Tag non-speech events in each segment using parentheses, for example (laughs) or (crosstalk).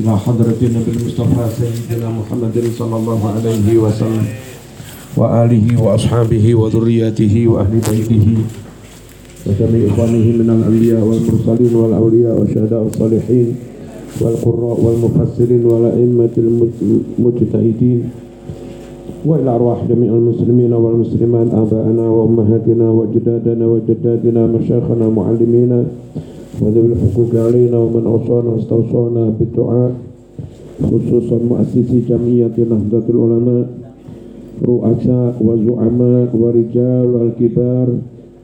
إلى حضرة النبي المصطفى سيدنا محمد صلى الله عليه وسلم وآله وأصحابه وذرياته وأهل بيته وجميع إخوانه من الأنبياء والمرسلين والأولياء والشهداء والصالحين والقراء والمفسرين والأئمة المجتهدين وإلى أرواح جميع المسلمين والمسلمات آبائنا وأمهاتنا وأجدادنا وجداتنا مشايخنا معلمينا وذوي الحقوق علينا ومن أوصانا واستوصانا بالدعاء خصوصا مؤسسي جمعية نهضة العلماء رؤساء وزعماء ورجال الكبار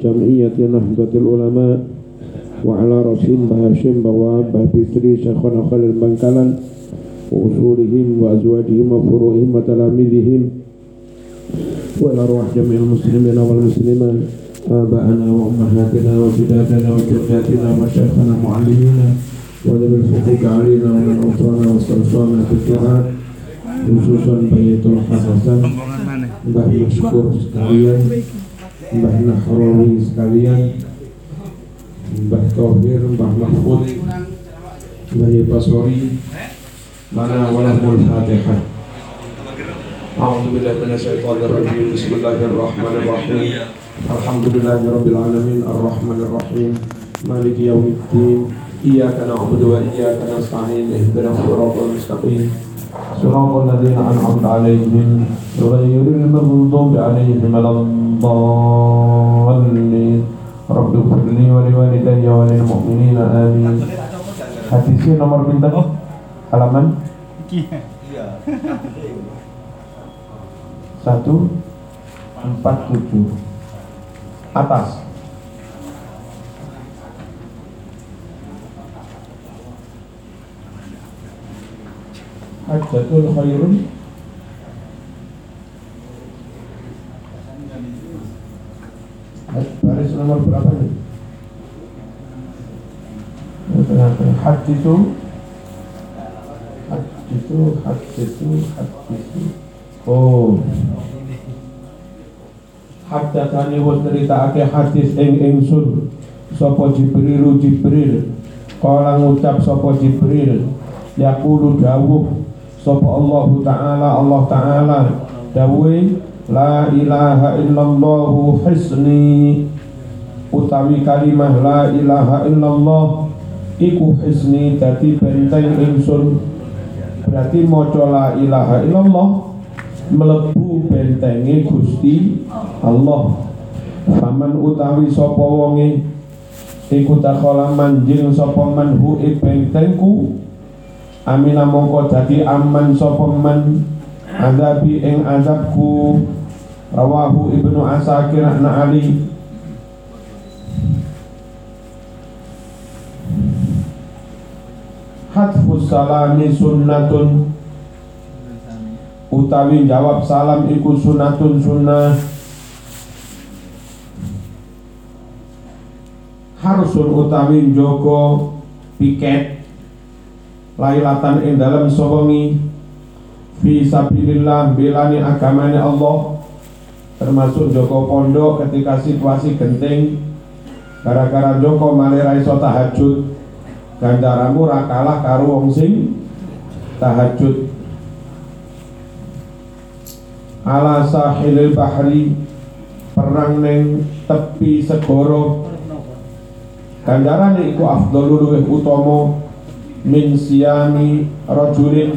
جمعية نهضة العلماء وعلى رأسهم بهاشم بواب بهبسري شيخنا خالد بنكالا وأصولهم وأزواجهم وفروعهم وتلاميذهم وإلى أرواح جميع المسلمين والمسلمات آباءنا وأمهاتنا وجداتنا وجداتنا ومشايخنا معلمينا وذوي الحقوق علينا ومن أوصانا واستوصانا بالدعاء khususan Bayitul Hasan Mbah Mashkur sekalian Mbah Nahrawi sekalian Mbah Tohir, Mbah Mahmud Mbah Yipasori Mana walahul Fatihah أعوذ بالله من الشيطان الرجيم بسم الله الرحمن الرحيم Alhamdulillahirrabbilalamin Ar-Rahmanirrahim Maliki yawmiddin Iyaka na'budu wa iyaka nasta'in Ihdina suratul mustaqim. Suratul ladzina an'amta 'alaihim ghairil maghdubi 'alaihim waladdallin. Rabbi ighfirli wa liwalidayya wa lil mu'minina amin. Hadisnya nomor bintang oh, halaman? Iya. Satu empat tujuh. Atas Hajatul khairun. Baris nomor berapa nih? Hadisu. Hadisu Hadisu Hadisu. Oh Haddatani wa ake hadis ing ingsun Sopo Jibril Jibril? Kala ngucap Sopo Jibril? Yakulu dawuh Sopo Allah Ta'ala Allah Ta'ala Dawuh La ilaha illallahu hisni. Utawi kalimah La ilaha illallah Iku hisni Dadi benteng ingsun. Berarti moco La ilaha illallah Melebu bentengi Gusti Allah. Faman utawi sopo wonge Iku takhola manjing sopo manhu bentengku Amina mongko dadi aman sapa man azabi ing azabku. Rawahu ibnu asakir na ali. Hatfus salami sunnatun Utawi jawab salam iku sunnatun sunnah. Harsun utawi joko piket lailatan ing dalam sowengi fi sabilillah belani agamane Allah termasuk Joko Pondok ketika situasi genting. Gara-gara Joko malerai iso tahajud gandaramu rakalah karu wong sing tahajud ala sahilil bahri perang neng tepi segoro gandarane iku afdhalul luwih utama min siyami rajulin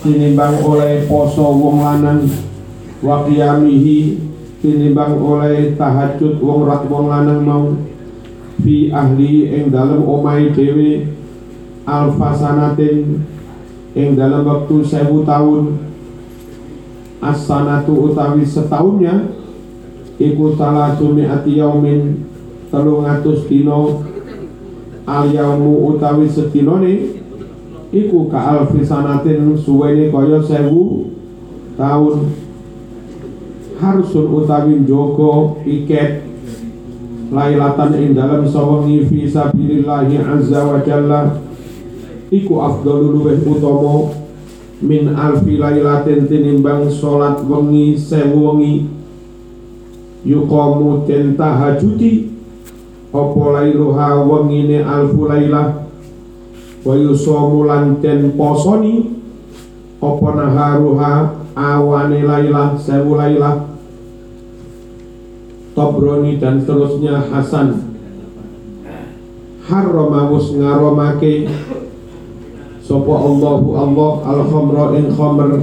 tinimbang oleh poso wong lanang wa qiyamihi tinimbang oleh tahajud wong rat wong lanang mau fi ahli ing dalem omahe dhewe alfasanatin ing dalam waktu sewu tahun as-sanatu utawi setahunnya iku salah sumi ati yaumin telung atus dino al-yaumu utawi sedinone iku ka alfisanatin suwene kaya sewu tahun harsun utawi joko iket lailatan ing dalam sawengi fi sabilillahi azza wa jalla iku afdalul luweh utama min alfi lailatin tinimbang salat wengi sewu wengi. Yuqamu den tahajuti apa lailuha wengine alfu lailah. Wa yusamu lan den posoni. Apa naharuha awane lailah sewu lailah. Tobroni dan seterusnya Hasan. Harramawus ngaromake Sopo Allahu Allah al-khamra in khamr.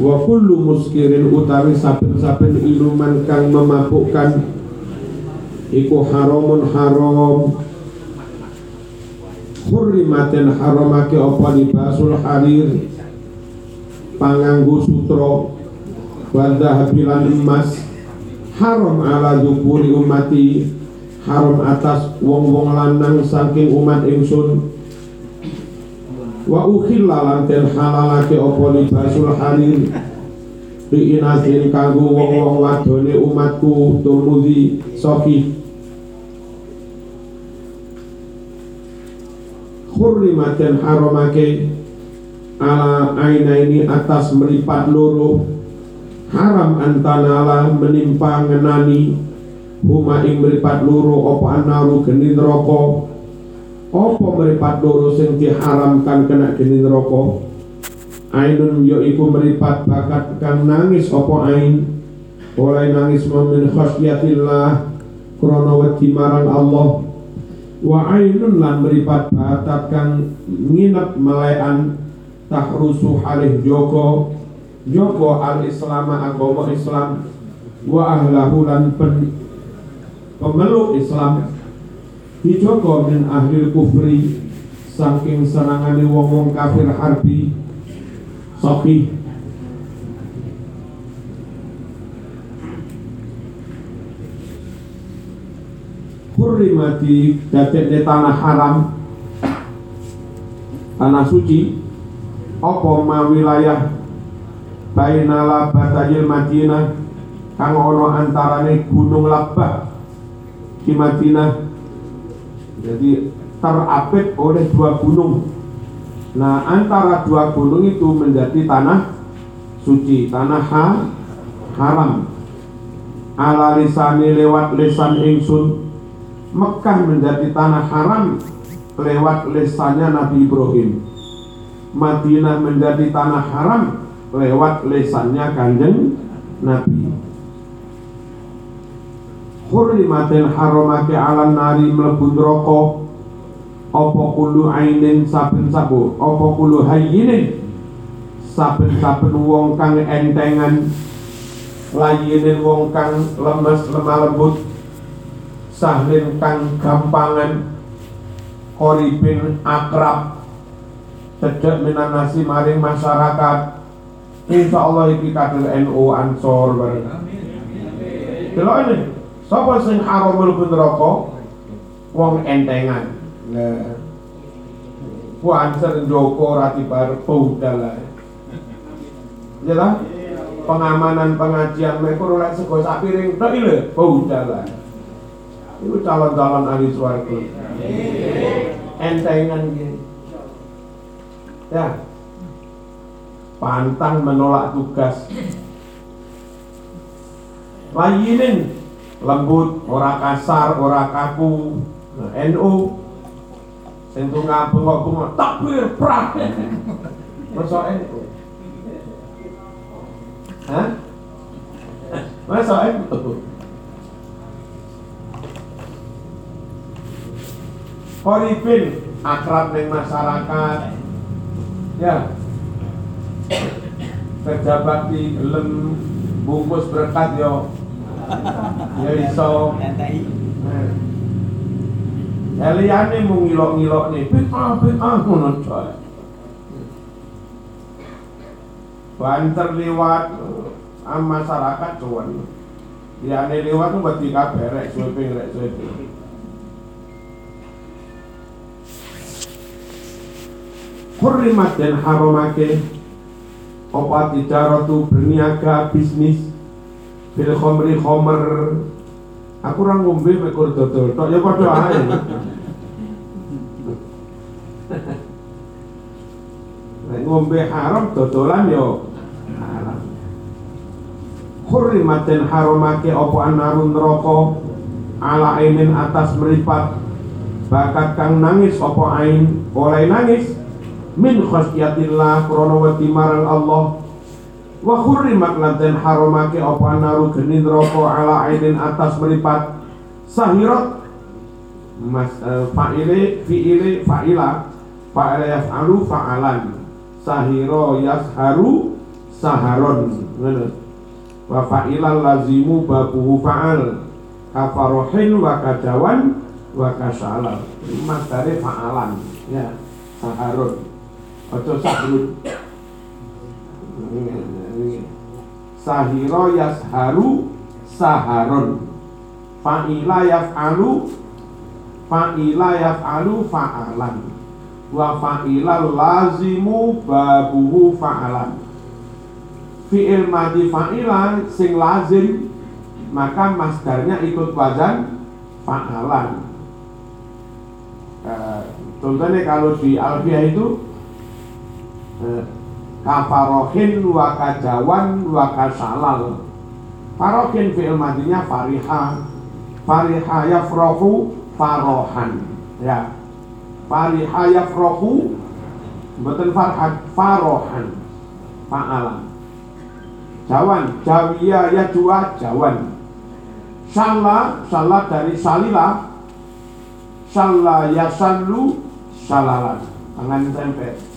Wa kullu muskirin utawi saben-saben iluman kang memabukkan. Iku haramun haram. Hurrimaten haramake apa libasul harir? Panganggu sutra. Wadhahabilan emas. Haram ala dukuri umati. Haram atas wong-wong lanang saking umat ingsun wa ukhilla lan den halalake apa libasul harir bi inasin kanggo wong-wong wadone umatku tumudi sohi hurrimaten haramake ala aina ini atas meripat loro. Haram antanala menimpa ngenani. Huma ing meripat loro apa anaru geni neraka apa meripat loro sing diharamkan kena geni neraka? Ainun yaiku meripat bakat kang nangis apa ain? Oleh nangis min khasyatillah krana wedi marang Allah. Wa ainun lan meripat bakat kang nginep melean tahrusu halih joko joko al islam agama islam. Wa ahlahu lan pemeluk islam dijoko min ahli kufri saking serangane wong-wong kafir harbi sahih Hurrimati dadek di tanah haram Tanah suci Apa ma wilayah Bainala batajil Madinah Kang ono antarane gunung Labbah Di Madinah Jadi terapit oleh dua gunung Nah antara dua gunung itu menjadi tanah suci Tanah ha, haram Ala lisani lewat lisan ingsun Mekah menjadi tanah haram lewat lisannya Nabi Ibrahim. Madinah menjadi tanah haram lewat lisannya kanjeng Nabi. Hurrimatin haramake alan nari mlebu neraka apa kulu ainin saben sabu apa kulu hayyinin saben-saben wong kang entengan layinin wong kang lemes lemah lembut sahlin kang gampangan koripin akrab cedek minanasi maring masyarakat. Insya Allah iki kader NU Ansor bareng. Delok ini, sapa sing haram mlebu neraka? Wong entengan. Nah. Ku anser Joko rati bar budal Ya lah. Pengamanan pengajian mereka ora sego sak piring tok lho, budal itu calon-calon ahli suarga entengan gini ya pantang menolak tugas layinin lembut ora kasar ora kaku. Nah, NU sing tunggal bengok-bengok takbir prak (laughs) masa NU Hah? Masa NU? Koripin akrab dengan masyarakat. Ya. Pejabat di gelem bungkus berkat yo ya iso. Ya liyane mung ngilok-ngilok nih. Bid'ah bid'ah ngono coy. Banter lewat am masyarakat cuan liyane lewat tuh buat kabeh rek sweeping rek sweeping. Hurrimat dan haramake Opa tijaratu berniaga bisnis Bil khomri khomer. Aku orang ngombe mekur dodol Tok. Ya pada ae. Nek ngombe haram dodolan yo haram. Hurrimat dan haramake Opa anarun rokok Ala ainin atas meripat. Bakat kang nangis opo ain? Oleh nangis. Min khasyatillah krana wedi marang Allah wa hurrimat lanten haramake apa naru geni neraka ala ainin atas meripat sahirat. Mas uh, fa'ile fi'ile fa'ila fa'ala yaf'alu fa'alan. Sahiro yasharu saharon. Ngono. Wa fa'ilan lazimu babuhu fa'al. Kafarohin wa kajawan wa kasalan mas dari fa'alan. Ya saharon. Ojo sahrun sahiro yasharu saharon fa'ila yaf'alu fa'ila yaf'alu fa'alan. Wa fa'ila lazimu babuhu fa'alan. Fi'il madi fa'ila sing lazim maka masdarnya ikut wazan fa'alan. Uh, contohnya kalau di alfiah itu uh, kafarohin wa kajawan wa kasalal. Farohin fi'il madinya fariha. Fariha yafrohu farohan. Ya. Fariha yafrohu betul farhat farohan. Fa'alan. Jawan. Jawiya ya dua jawan. Salah salah dari salila salah ya salu salalan. Tangan tempe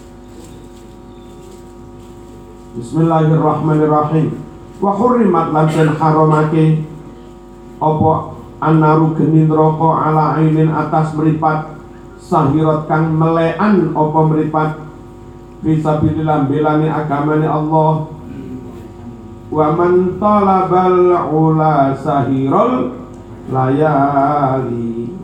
Bismillahirrahmanirrahim. Wa hurrimat lan den haramake apa annaru geni neraka ala ainin atas meripat sahirat kang melean apa meripat fisabilillah belani agamane Allah. Wa man talabal ula sahirul layali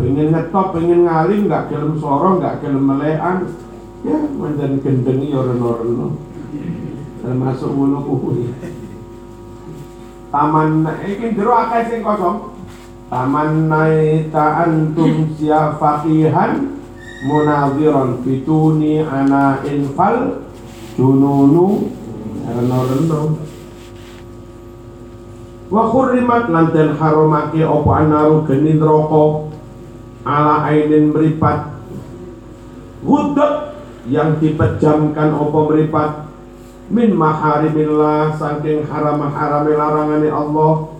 pengen ngetop, pengen ngalim, nggak kelem sorong, nggak kelem melean, ya mandan gendengi orang-orang termasuk ngono kuwi. Taman iki jero akeh sing kosong. Taman naita antum sia faqihan munadhiran fituni ana infal jununu reno-reno wa khurrimat lan den haramake apa anaru geni ala ainin meripat. Hudud yang dipejamkan opo meripat? Min maharimillah saking haram-haram larangane Allah.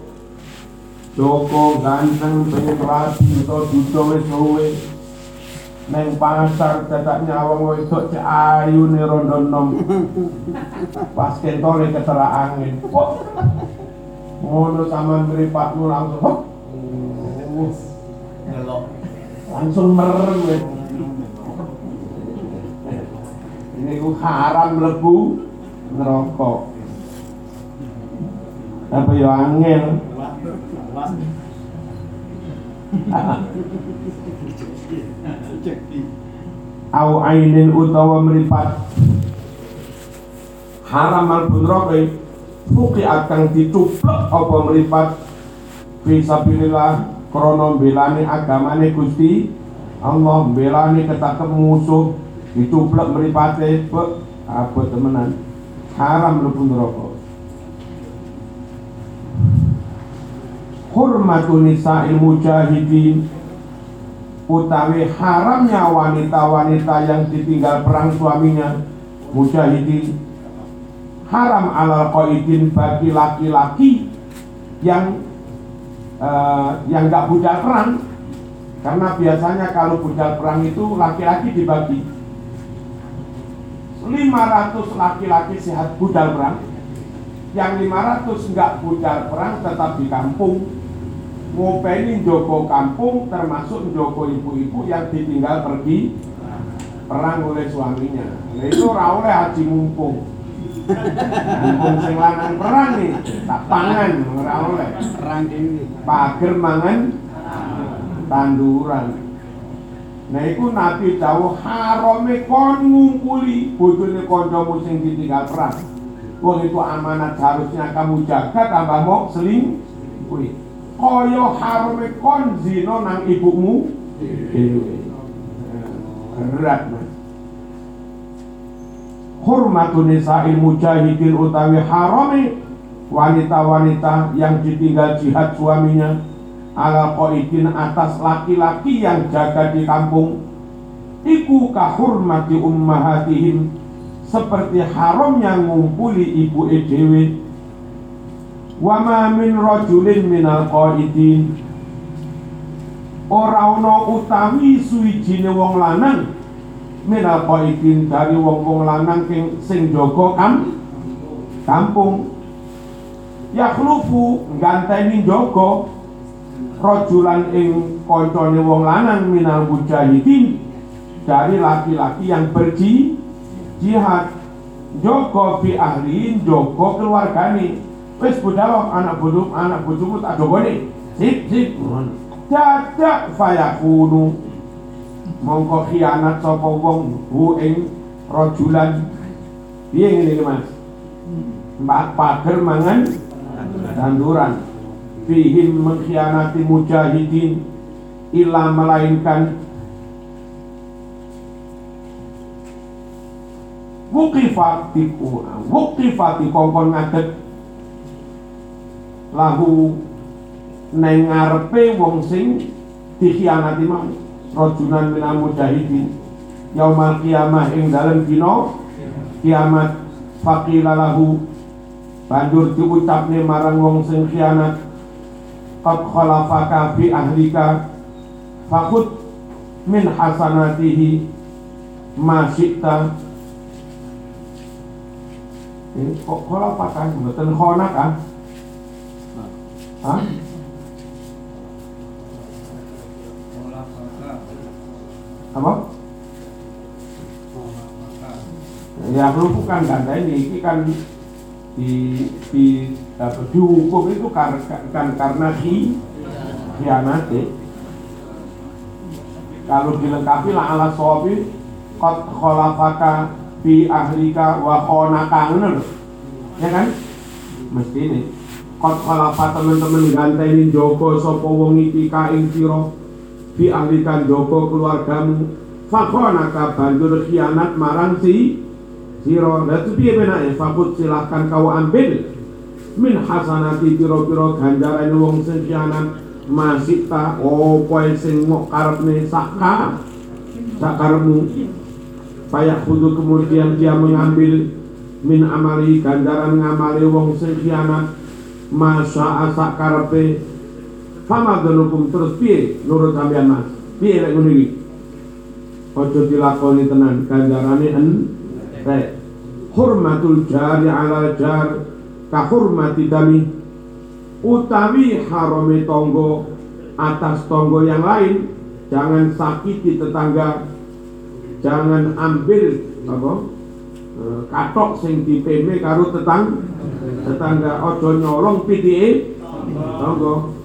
Joko ganteng pengen rapi atau dudo wis suwe neng pasar tetak nyawang wedok cek ayu nih rondo nom. Pas kentole ketera angin. Kok ngono sama meripatmu langsung hop langsung merem weh. ini ku haram lebu ngerokok. Apa ya angin? Au ainin utawa meripat haram albun roke fuki akan dicuplek apa meripat fisabilillah krono belani agamane Gusti Allah belani ketak musuh dicuplek meripate pe apa temenan. Haram lebun rokok hurmatun nisa'il mujahidin. Utawi haramnya wanita-wanita yang ditinggal perang suaminya mujahidin. Haram alal qaidin bagi laki-laki yang uh, yang nggak budal perang karena biasanya kalau budal perang itu laki-laki dibagi 500 laki-laki sehat budal perang yang 500 nggak budal perang tetap di kampung ngopeni Joko kampung termasuk Joko ibu-ibu yang ditinggal pergi perang oleh suaminya. Nah itu oleh haji mumpung. Mumpung sing lanang perang nih, tak pangan ora oleh. Perang ini. Pager mangan tanduran. Nah itu Nabi dawuh harame kon ngumpuli bojone kancamu sing ditinggal perang. Wong itu amanat harusnya kamu jaga tambah mau seling kuwi kaya harame kon zina nang ibumu. Berat Hormatun nisa'il mujahidin utawi harame wanita-wanita yang ditinggal jihad suaminya ala qaidin atas laki-laki yang jaga di kampung. Iku kahurmati ummahatihim seperti haramnya ngumpuli ibu dhewe. Wa ma min rajulin minal qaidin ora ana utawi suwijine wong lanang minal qaidin dari wong-wong lanang sing sing jaga kam kampung. Yakhlufu ganteni jaga. Rajulan ing kancane wong lanang minal mujahidin dari laki-laki yang berji jihad. Joko fi ahliin Joko keluargane. Wis budal anak bodoh anak bojomu tak jogone sip sip. Dadak fayakunu mongko khianat sapa wong hu ing rajulan piye ngene iki Mas? Mbak pager mangan tanduran. Fihim mengkhianati mujahidin ila melainkan wukifati wukifati kongkon ngadet lahu neng ngarepe wong sing dikhianati mau rajulan minal mujahidin. Yaumal kiamah ing dalem dina kiamat faqila lahu banjur diucapne marang wong sing khianat. Qad khalafaka fi ahlika fakut min hasanatihi ma syi'ta. Ini kok khalafaka mboten ah. Hah? Apa? Ya bukan kan ini, ini kan di di apa, dihukum itu karena kan karena hi khianat kalau dilengkapi lah ala sobi kot kholafaka fi ahlika wa lho. ya kan? Mesti ini. Kot khalafa teman-teman ganteni joko sapa wong iki sira fi ahlika joko keluargamu. Fakhonaka banjur khianat marang si lha itu piye penake fakut silahkan kau ambil. Min hasanati pira-pira ganjarane wong sing masih ta opo sing mok karepne saka sakaremu payah kudu kemudian dia mengambil. Min amali ganjaran ngamali wong sing masa asa karepe fama hukum terus piye? Nurut sampean Mas. Piye lek ngono iki? Aja dilakoni tenan ganjarane en rek hurmatul jari ala jar ka hurmati dami. Utawi harame tonggo atas tonggo yang lain jangan sakiti tetangga. Jangan ambil apa? E, katok sing dipeme karo tetang tetangga. Ojo nyolong pitike tonggo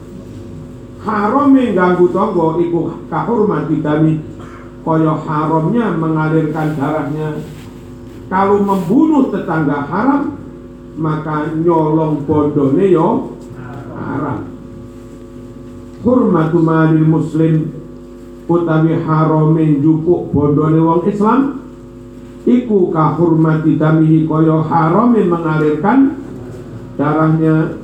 harame ganggu tonggo iku kahurmati dami kaya haramnya mengalirkan darahnya. Kalau membunuh tetangga haram maka nyolong bondone yo haram. Hurmatu malil muslim utawi harame njupuk bondone wong Islam iku ka hurmati damihi kaya harame mengalirkan darahnya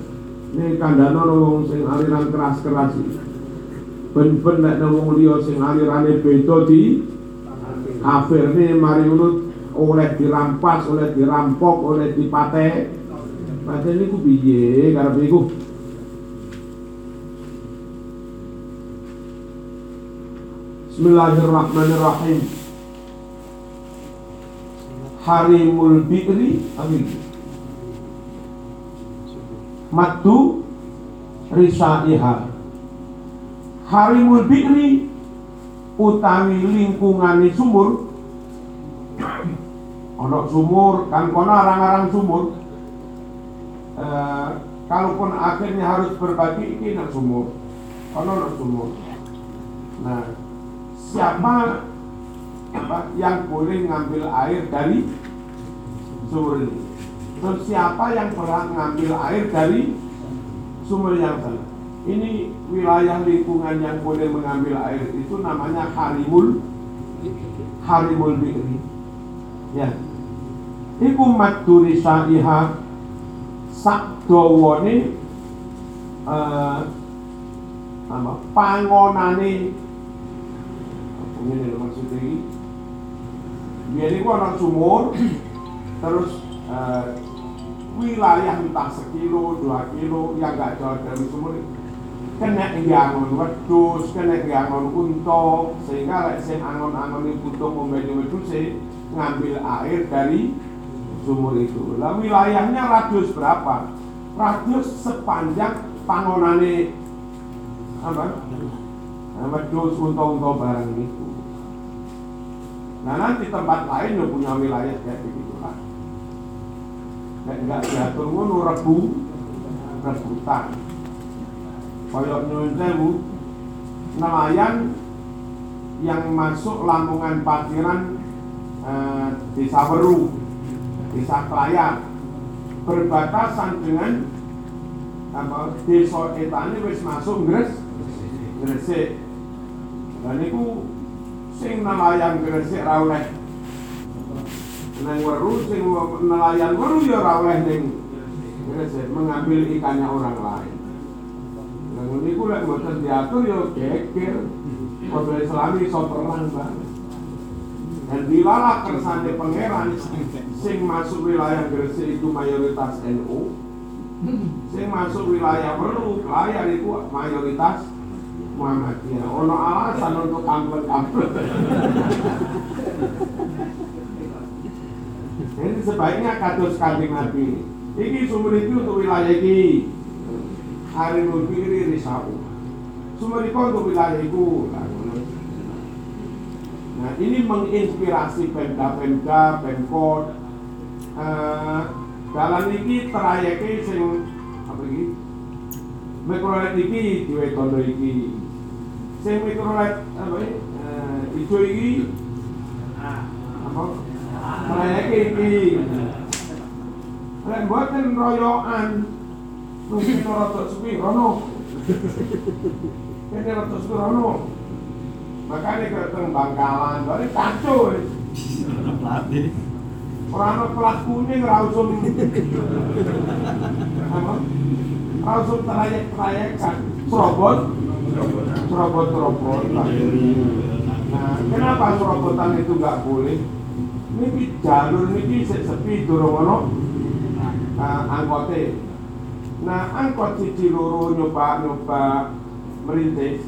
ini kandana wong sing aliran keras-keras ben-ben nek wong liya sing alirane beda di kafir ini mari ngono oleh dirampas, oleh dirampok, oleh dipate. Padahal niku piye karepe iku? Bismillahirrahmanirrahim. Harimul bi'ri amin. Matu risaiha. Harimul bi'ri utawi lingkungane sumur. Ono sumur kan kono arang-arang sumur. E, kalaupun akhirnya harus berbagi ini nak sumur. Kono nak sumur. Nah siapa apa, yang boleh ngambil air dari sumur ini terus siapa yang pernah ngambil air dari sumur yang sana ini wilayah lingkungan yang boleh mengambil air itu namanya harimul harimul bi'ri ya. Iku maduri sa'iha sak dawane uh, apa? Pangonane. Ngene lho maksud biyen iku ana sumur terus eh, wilayah entah sekilo, dua kilo yang gak jauh dari sumur kena yangon wedus, kena yangon untung sehingga lek sing angon-angon itu butuh membedu-meduse ngambil air dari sumur itu. Lah wilayahnya radius berapa? Radius sepanjang pangonane apa? Nah, wedus untung-untung barang itu. Nah nanti tempat lain udah punya wilayah kayak begitu. Nek enggak diatur ngono rebu rebutan. Koyok nyuwun sewu nelayan yang masuk Lamongan Patiran eh, Desa Weru, Desa Klayan berbatasan dengan apa desa etane wis masuk Gres Gresik. Dan niku sing nelayan Gresik ra oleh nang weru sing nelayan weru ya ora oleh ning mengambil ikannya orang lain. Lah niku lek mboten diatur ya geger. Padha Islami iso perang banget. Dan dilalah kersane pangeran sing masuk wilayah Gresik itu mayoritas NU. Sing masuk wilayah Weru, Klayan itu mayoritas Muhammadiyah. Ono alasan untuk kampret-kampret. (laughs) Jadi sebaiknya kados kanjeng Nabi. Iki sumber itu untuk wilayah iki. Hari kiri risau. Sumber itu untuk wilayah itu. Nah ini menginspirasi Pemda-Pemda, Pemkot. Eh, Dalam iki trayeknya sing apa iki? Mikrolet iki diwetono iki. Sing mikrolet apa iki? Eh, ijo iki apa? Trayeknya iki. Lek mboten royokan mungkin rada sepi rono. Kene rada sepi rono. Makanya ke teng Bangkalan, dari kacau. Pelatih. Orang ana plat kuning ora usum apa? Ora usum trayek-trayekan. Serobot, serobot-serobot. Nah, kenapa serobotan itu nggak boleh? Niki jalur niki sik sepi durung ono uh, angkote. Nah, angkot siji loro nyoba-nyoba merintis.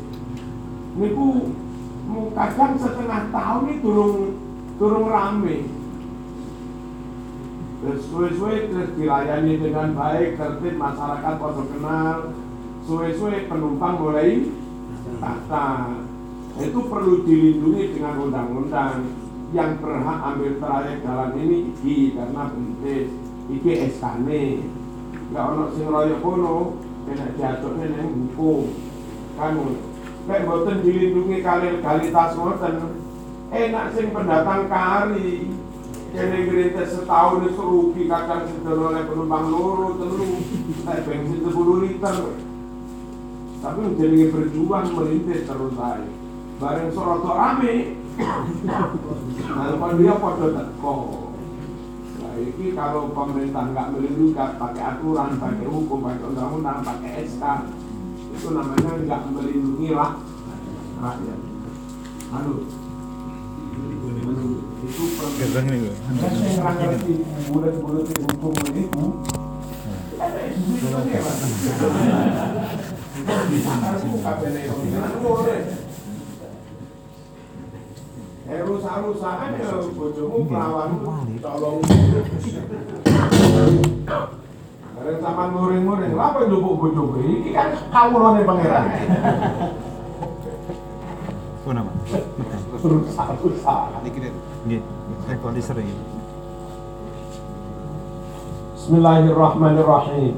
Niku kadang setengah tahun ini durung durung rame. Terus suwe-suwe terus dilayani dengan baik, tertib masyarakat pada kenal. Suwe-suwe penumpang mulai tata. Itu perlu dilindungi dengan undang-undang yang berhak ambil trayek jalan ini iki karena bentis. Iki SKN nggak ono sing royo kono kena jatuhnya neng hukum. Kan nek mboten dilindungi kali legalitas ngoten enak sing pendatang kari. Kene ngerintis setahun itu rugi kadang oleh penumpang loro telu. Nek bensin 10 liter. Tapi menjadi berjuang merintis terus aja bareng soroto rame nah kalau dia podo teko. Nah ini kalau pemerintah nggak melindungi pakai aturan pakai hukum pakai undang-undang pakai SK itu namanya nggak melindungi lah rakyat. Aduh. Itu Gerbang ini gue. Eh rusak-rusakan ya bojomu pelawanmu colong. Bareng sampean muring-muring, lha apa ndupuk bojoku? Iki kan kawulane pangeran. Oh nama. Rusak-rusakan. Nggih. Rekor sering. Bismillahirrahmanirrahim.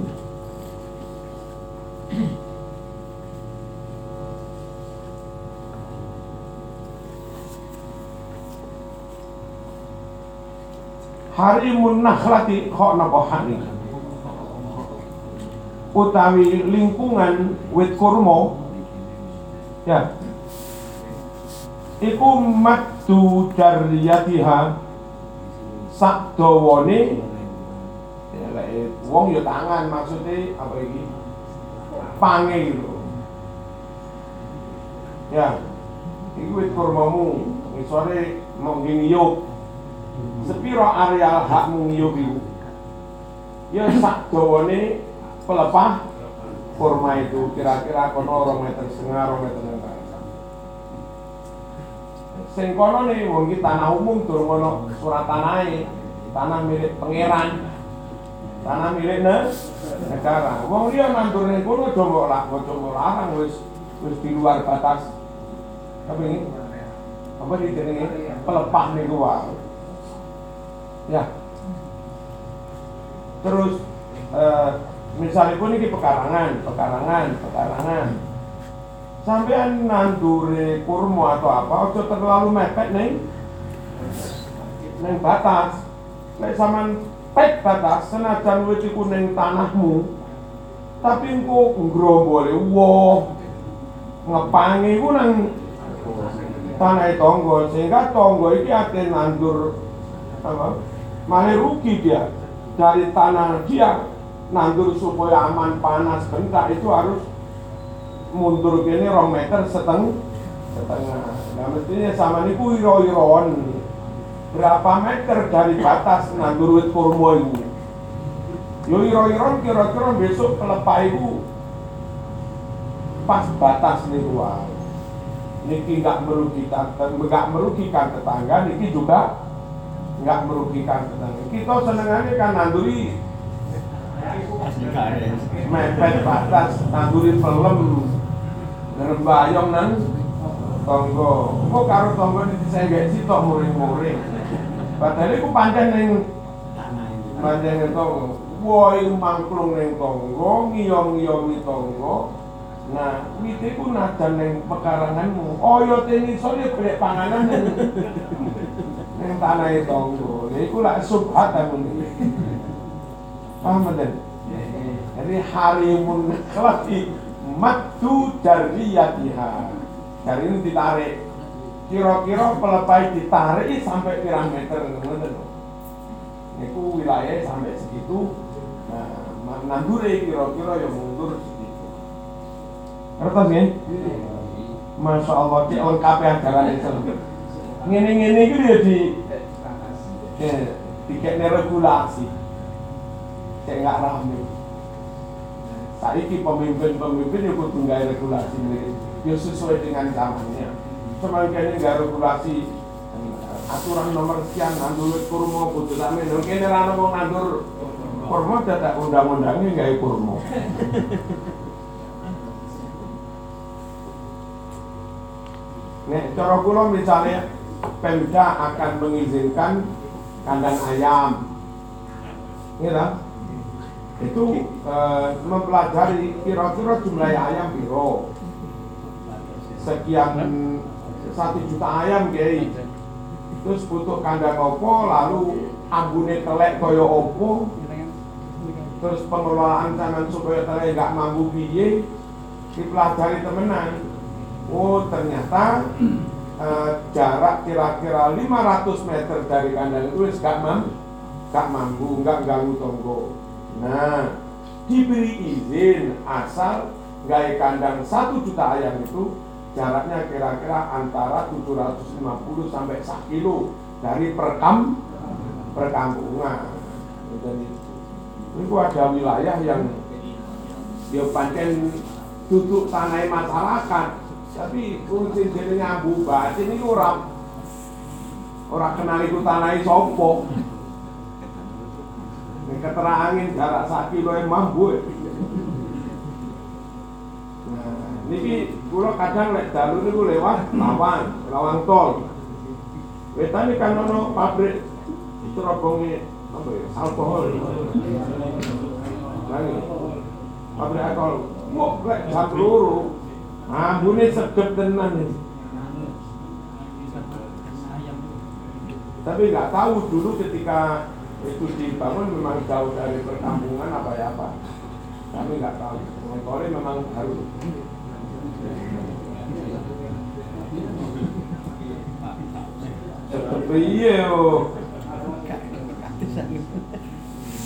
Harimun nakhlati kok napa hani utawi lingkungan wit kurma ya iku maddu dariyatiha dawane ya lek wong ya tangan maksudnya apa iki pange lho Ya. Iki wit kurmamu ngisore mau ngiyup. Sepiro areal hakmu iku? Ya sak dawane pelepah kurma itu kira-kira kono 2 meter setengah 2 meter setengah. Sing kono nih wong tanah umum durung ono surat tanahe. Tanah milik pangeran. Tanah milik ne? negara. Wong liya nandur ning kono aja mbok lak, larang wis wis di luar batas. Apa ini? Apa dijenenge pelepah niku wae. Ya. Terus eh, misalnya pun ini pekarangan, pekarangan, pekarangan. Sampean nandure kurma atau apa, ojo terlalu mepet neng neng batas. Nek sampean pet batas senajan wit iku ning tanahmu, tapi engko ngrombole woh ngepangi ku nang tanah tonggo sehingga tonggo iki ate nandur apa malah rugi dia. Dari tanah dia nandur supaya aman panas bentak itu harus mundur gini rong meter seteng setengah. Nah mestinya sama niku iro-iroan berapa meter dari batas nandur wit kurma itu yo iro-iroan kira-kira besok pelepah itu pas batas niku wae niki nggak merugikan merugikan tetangga niki juga nggak merugikan tetangga kita senengannya kan nanduri mepet batas nanduri film ngerembayong nan tonggo. Kok karo tonggo disenggek sitok muring-muring? Padahal iku pancen ning pancen ning tonggo. Woi mangklung ning tonggo ngiyong-ngiyongi tonggo. Nah wite ku najan ning pekaranganmu. Oyote ngisor ya golek panganan. ning ning tanahe tonggo lha iku lak subhat aku niki paham mboten jadi harimun kelati matu jariyatiha dari ini ditarik. Kira-kira pelepai ditarik sampai pirang meter ngoten niku wilayah sampai segitu. Nah nandure kira-kira yang mundur segitu. Ngertos nggih Masya Allah, ki lengkap ya ajaran Islam. Ngene-ngene itu ya di eh, dikekne regulasi. Kayak nggak rame. Saiki pemimpin-pemimpin ya kudu nggawe regulasi ini. Ya sesuai dengan zamannya. Semakin nggak regulasi aturan nomor sekian nandur kurma kudu sami lho kene ra wong nandur kurma dadak undang-undangnya gawe kurma. Nek cara kula misalnya Pemda akan mengizinkan kandang ayam. Gitu. Itu eh, mempelajari kira-kira jumlah ayam piro. Sekian satu juta ayam kiai. Terus butuh kandang opo, lalu ambune telek kaya opo, terus pengelolaan zaman supaya telek nggak mampu piye, dipelajari temenan. Oh ternyata eh, jarak kira-kira 500 meter dari kandang itu gak mam, gak mampu, gak ganggu tonggo. Nah, diberi izin asal gaya kandang satu juta ayam itu jaraknya kira-kira antara 750 sampai 1 kilo dari perkam perkampungan. Jadi itu ada wilayah yang dia pancen duduk tanah masyarakat tapi fungsi jenenge Abu Bakar ini ora ora kenal iku tanahe sapa. Nek keterangin jarak sak kilo mambu. Nah, niki kula kadang lek dalu niku lewat lawang, lawang tol. Wetane kan ono pabrik terobonge apa ya, alkohol. Pabrik alkohol. Wah, lek jam loro Ambune sedep tenan ini. Tapi nggak tahu dulu ketika itu dibangun memang jauh dari perkampungan apa ya apa. Kami nggak tahu. Motornya memang. Sedep iya yo.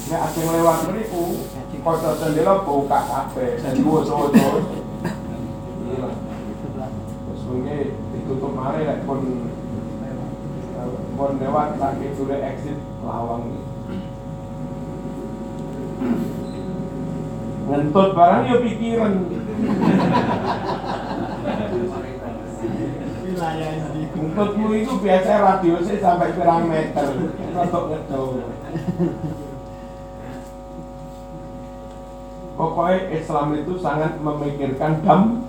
Nek asing lewat mriku, kota jendela buka kabeh, dan dua-dua Terus mungkin kemarin lek pun pun lewat sakit sudah exit lawang. Ngentut barang ya pikiran. Ngentutmu itu biasa radiusnya sampai pirang meter. Rotok ngedol. Pokoknya Islam itu sangat memikirkan dam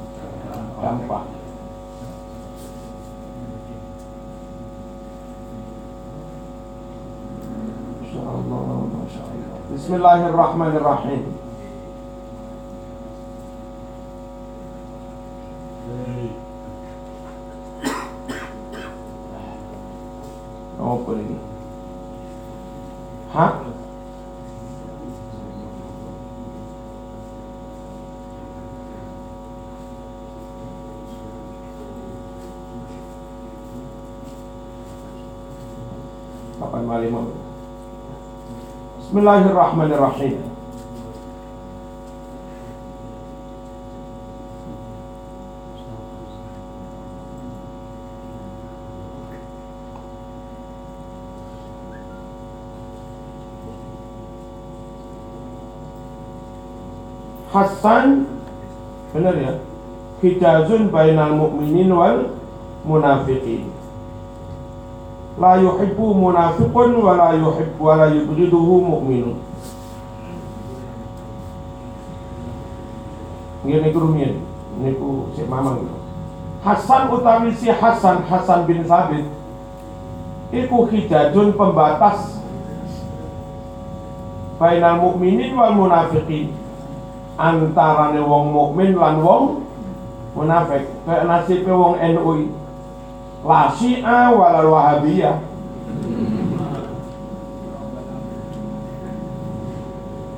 dampak. Masya Allah, Masya Allah. Bismillahirrahmanirrahim. Apa ini? Hah? بسم الله الرحمن الرحيم. حسن بنر يا كتاز بين المؤمنين والمنافقين la yuhibbu munafiqun wa la yuhibbu wa la yubghiduhu mu'minun. Ngene niku rumiyin. Niku sik mamang. Hasan utawi si Hasan Hasan bin Sabit iku hijajun pembatas bainal mukminin wal munafiqin. Antarane wong mukmin lan wong munafik. Kayak nasibe wong NU la syiah wala wahabiyah.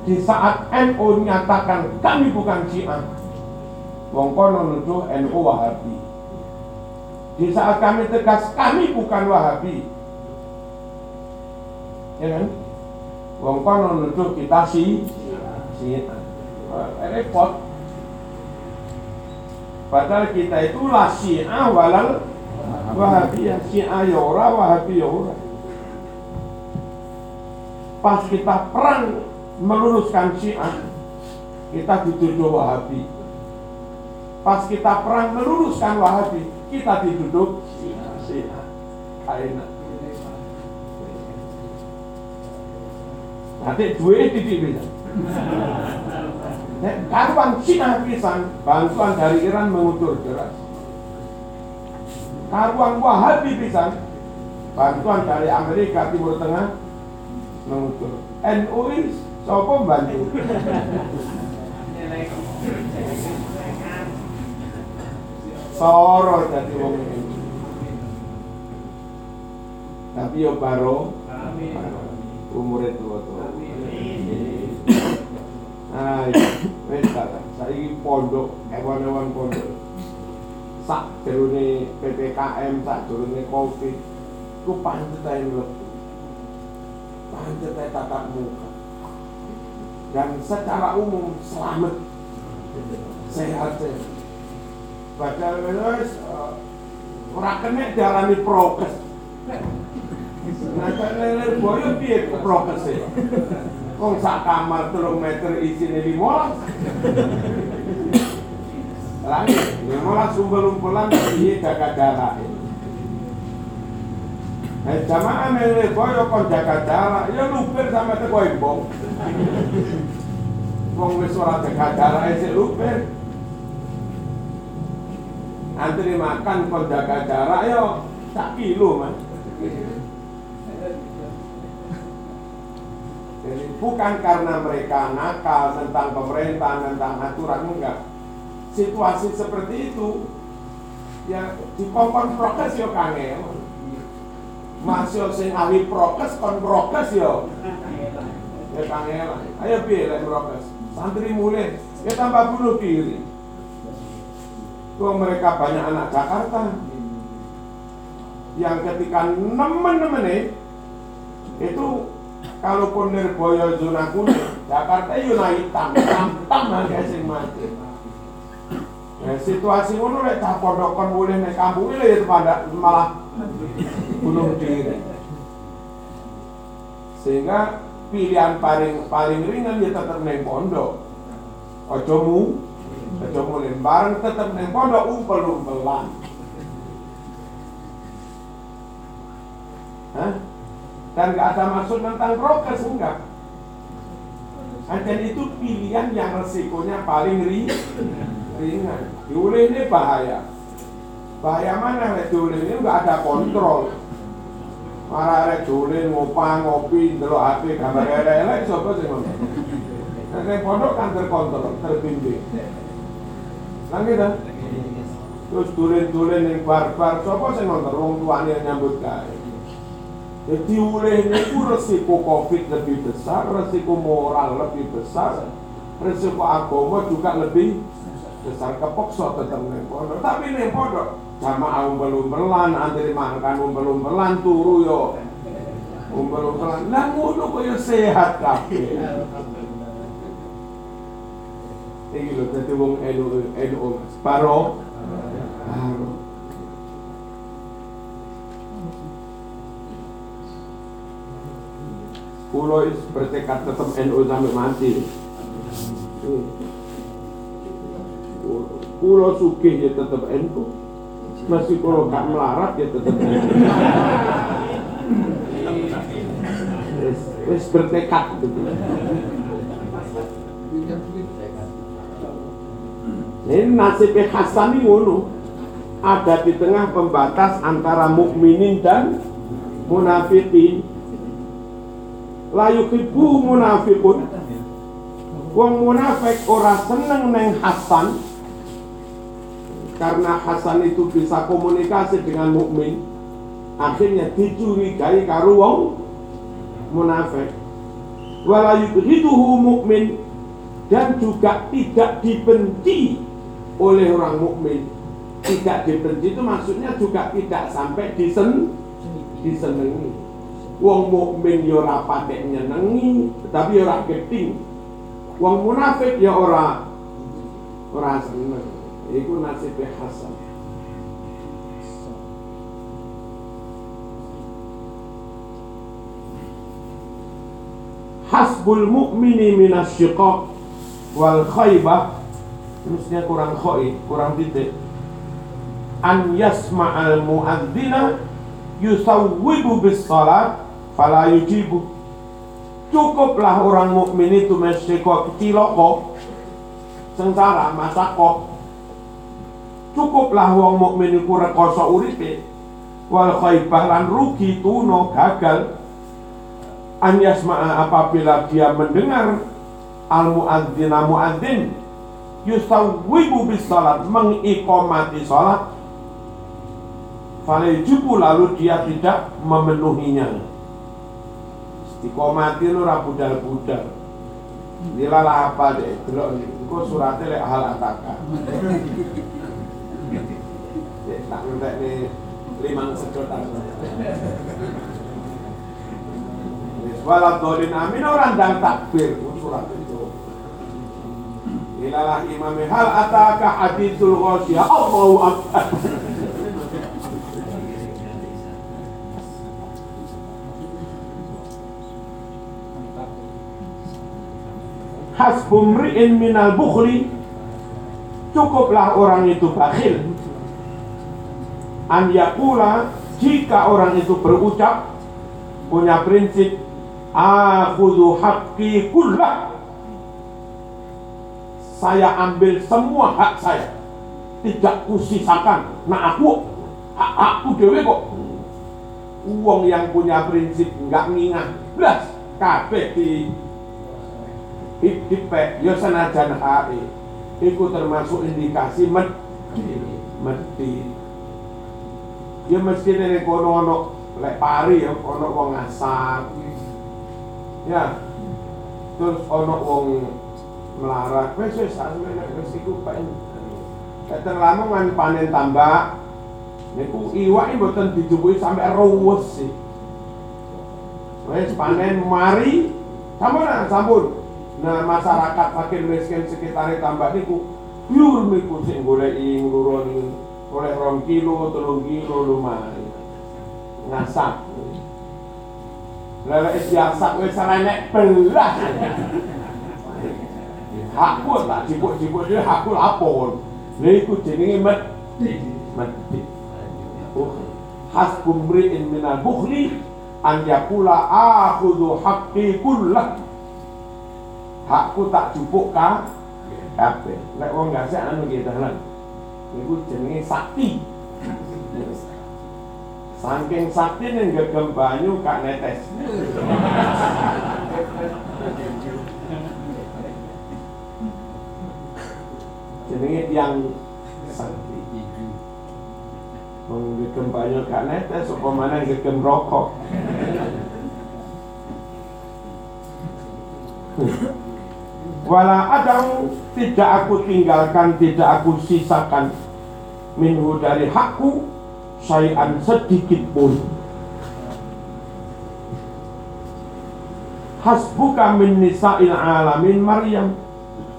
Di saat NU nyatakan kami bukan syiah wong kono nuduh NU wahabi. Di saat kami tegas kami bukan wahabi ya kan? Wong kono nuduh kita si syiah. Repot. Padahal kita itu lah syiah walal wahabiyah syiah ya ora wahabi ya ora. Pas kita perang meluruskan syiah kita dituduh wahabi. Pas kita perang meluruskan wahabi kita dituduh syiah enak nanti dua titik bisa Nek karuan Cina pisan, bantuan dari Iran mengutur deras. Karuan Wahabi pisan, bantuan dari Amerika Timur Tengah mengutur. NU sapa bantu? Soro jadi wong ini. Tapi yo baro, umure tua-tua. Nah, wis kata, saiki pondok, hewan-hewan pondok sak durune PPKM sak durune Covid ku pancet ae mlebu. Pancet ae tatap muka. Dan secara umum selamat. Sehat sehat. Baca wis eh, ora kena prokes. Nah, lele boyo piye prokes e? ya. Kong sak kamar 3 meter isi isine 15. Sani, memang sumbelumpalan iya dakadala. Eh jamaah mele koyo kon dakadala, ya luper sama te koyo bong. Wong wis ora dakadala eh, sik luper. Antri makan kon jarak. yo ya sak kilo mas. Jadi bukan karena mereka nakal tentang pemerintah, tentang aturan enggak, Situasi seperti itu ya dikongkon prokes yo kangen. Masih sing ahli prokes kon prokes yo. Ya kangen. Ayo lek prokes? Santri mulai ya tambah bunuh diri. Tuh mereka banyak anak Jakarta yang ketika nemen-nemen itu kalaupun Nirboyo zona kuning, Jakarta yo naik hitam, hitam harga sing mati. Nah, situasi ngono lek cah pondok kon nek kampung iki ya pada malah bunuh diri. Sehingga pilihan paling paling ringan ya tetap neng pondok. Ojo mu, ojo bareng tetap neng pondok umpel-umpelan. Hah? Dan gak ada maksud tentang prokes enggak. Dan itu pilihan yang resikonya paling ri, ringan. Diulih ini bahaya. Bahaya mana? Lek diulih ini nggak ada kontrol. Marah lek diulih ngopang ngopi delok HP gambar elek-elek sapa sing ngono. Nek pondok kan terkontrol, terbimbing. Nang gitu. Terus tulen-tulen yang barbar, sapa sing nonton wong tuane nyambut gawe. Jadi oleh itu resiko COVID lebih besar, resiko moral lebih besar, resiko agama juga lebih besar kepokso tetap neng pondok. Tapi neng pondok jamaah umbel umbelan, antri makan umbel umbelan, turu yo umbel umbelan. Lah ngono kaya sehat kabeh. Iki lho dadi wong NU NU Paro. Paro. Kulo bertekad tetap NU sampai mati. Kulo sugih ya tetap NU. Masih kulo gak melarat ya. Wis wis bertekad gitu. Ini nasibnya Hasan ini ngono. Ada di tengah pembatas antara mukminin dan munafikin layu kibu munafikun wong munafik ora seneng neng Hasan karena Hasan itu bisa komunikasi dengan mukmin akhirnya dicurigai karo wong munafik. Walayu hiduhu mukmin dan juga tidak dibenci oleh orang mukmin. Tidak dibenci itu maksudnya juga tidak sampai disen disenengi. Wong mukmin ya ora patek nyenengi tapi ya ora geting wong munafik ya ora ora seneng iku nasibnya Hasan. Hasbul mu'mini minas syiqaq wal khaybah terusnya kurang khoi kurang titik. An yasma'al mu'adzina yusawwibu bis salat fala yujibu. Cukuplah orang mukmin itu mesyiko keciloko sengsara masako cukuplah wong mukmin iku rekoso uripe. Wal khaibah lan rugi tuno gagal. An yasma'a apabila dia mendengar al muadzina muadzin yusawwibu bis salat mengikomati salat. Falejubu lalu dia tidak memenuhinya. Istiqomati lu budal-budal. Dilalah apa deh Delok Itu suratnya lek hal ataka (laughs) tak ngentek nih Limang sedotan. Walau dolin amin orang dan takbir Surat itu. Ilalah imami hal ataka hadithul ghasyah Allahu akbar. Hasbumri'in minal bukhli cukuplah orang itu bakhil an yakula jika orang itu berucap punya prinsip akhudhu haqqi kullah. Saya ambil semua hak saya. Tidak kusisakan. Nah aku hak aku dewe kok. Uang yang punya prinsip nggak ngingah belas kabeh di dipek ya senajan hae. Iku termasuk indikasi med mesti ya mesti nek kono ono lek pari ya ono wong asap ya. Terus ono wong melarat. Wis wis wis iku pak. Keteng lamongan panen tambak niku iwak iki mboten dijupui sampai ruwes sih. Wis panen mari sampun sampun. Nah masyarakat fakir miskin sekitar tambah niku Pure miku sing goleki ngluroni oleh rong kilo, telung kilo lumayan. Ngasak. Lelek siasak wis renek belas. Hakku tak jipuk-jipuk dhewe hakku lapor. Lha iku jenenge mati. Oh, hasbum mri'in minal bukhli an yakula akhudhu haqqi kullah. Hakku tak jupuk ka kabeh. Lek wong gak anu nggih dalan. Niku jenenge sakti. Saking sakti ning gegem banyu kak netes. Jenenge tiang sakti. Wong gegem banyu kak netes apa maneh gegem rokok. Wala adang tidak aku tinggalkan, tidak aku sisakan minhu dari hakku syai'an sedikit pun. Hasbuka min nisa'il alamin Maryam.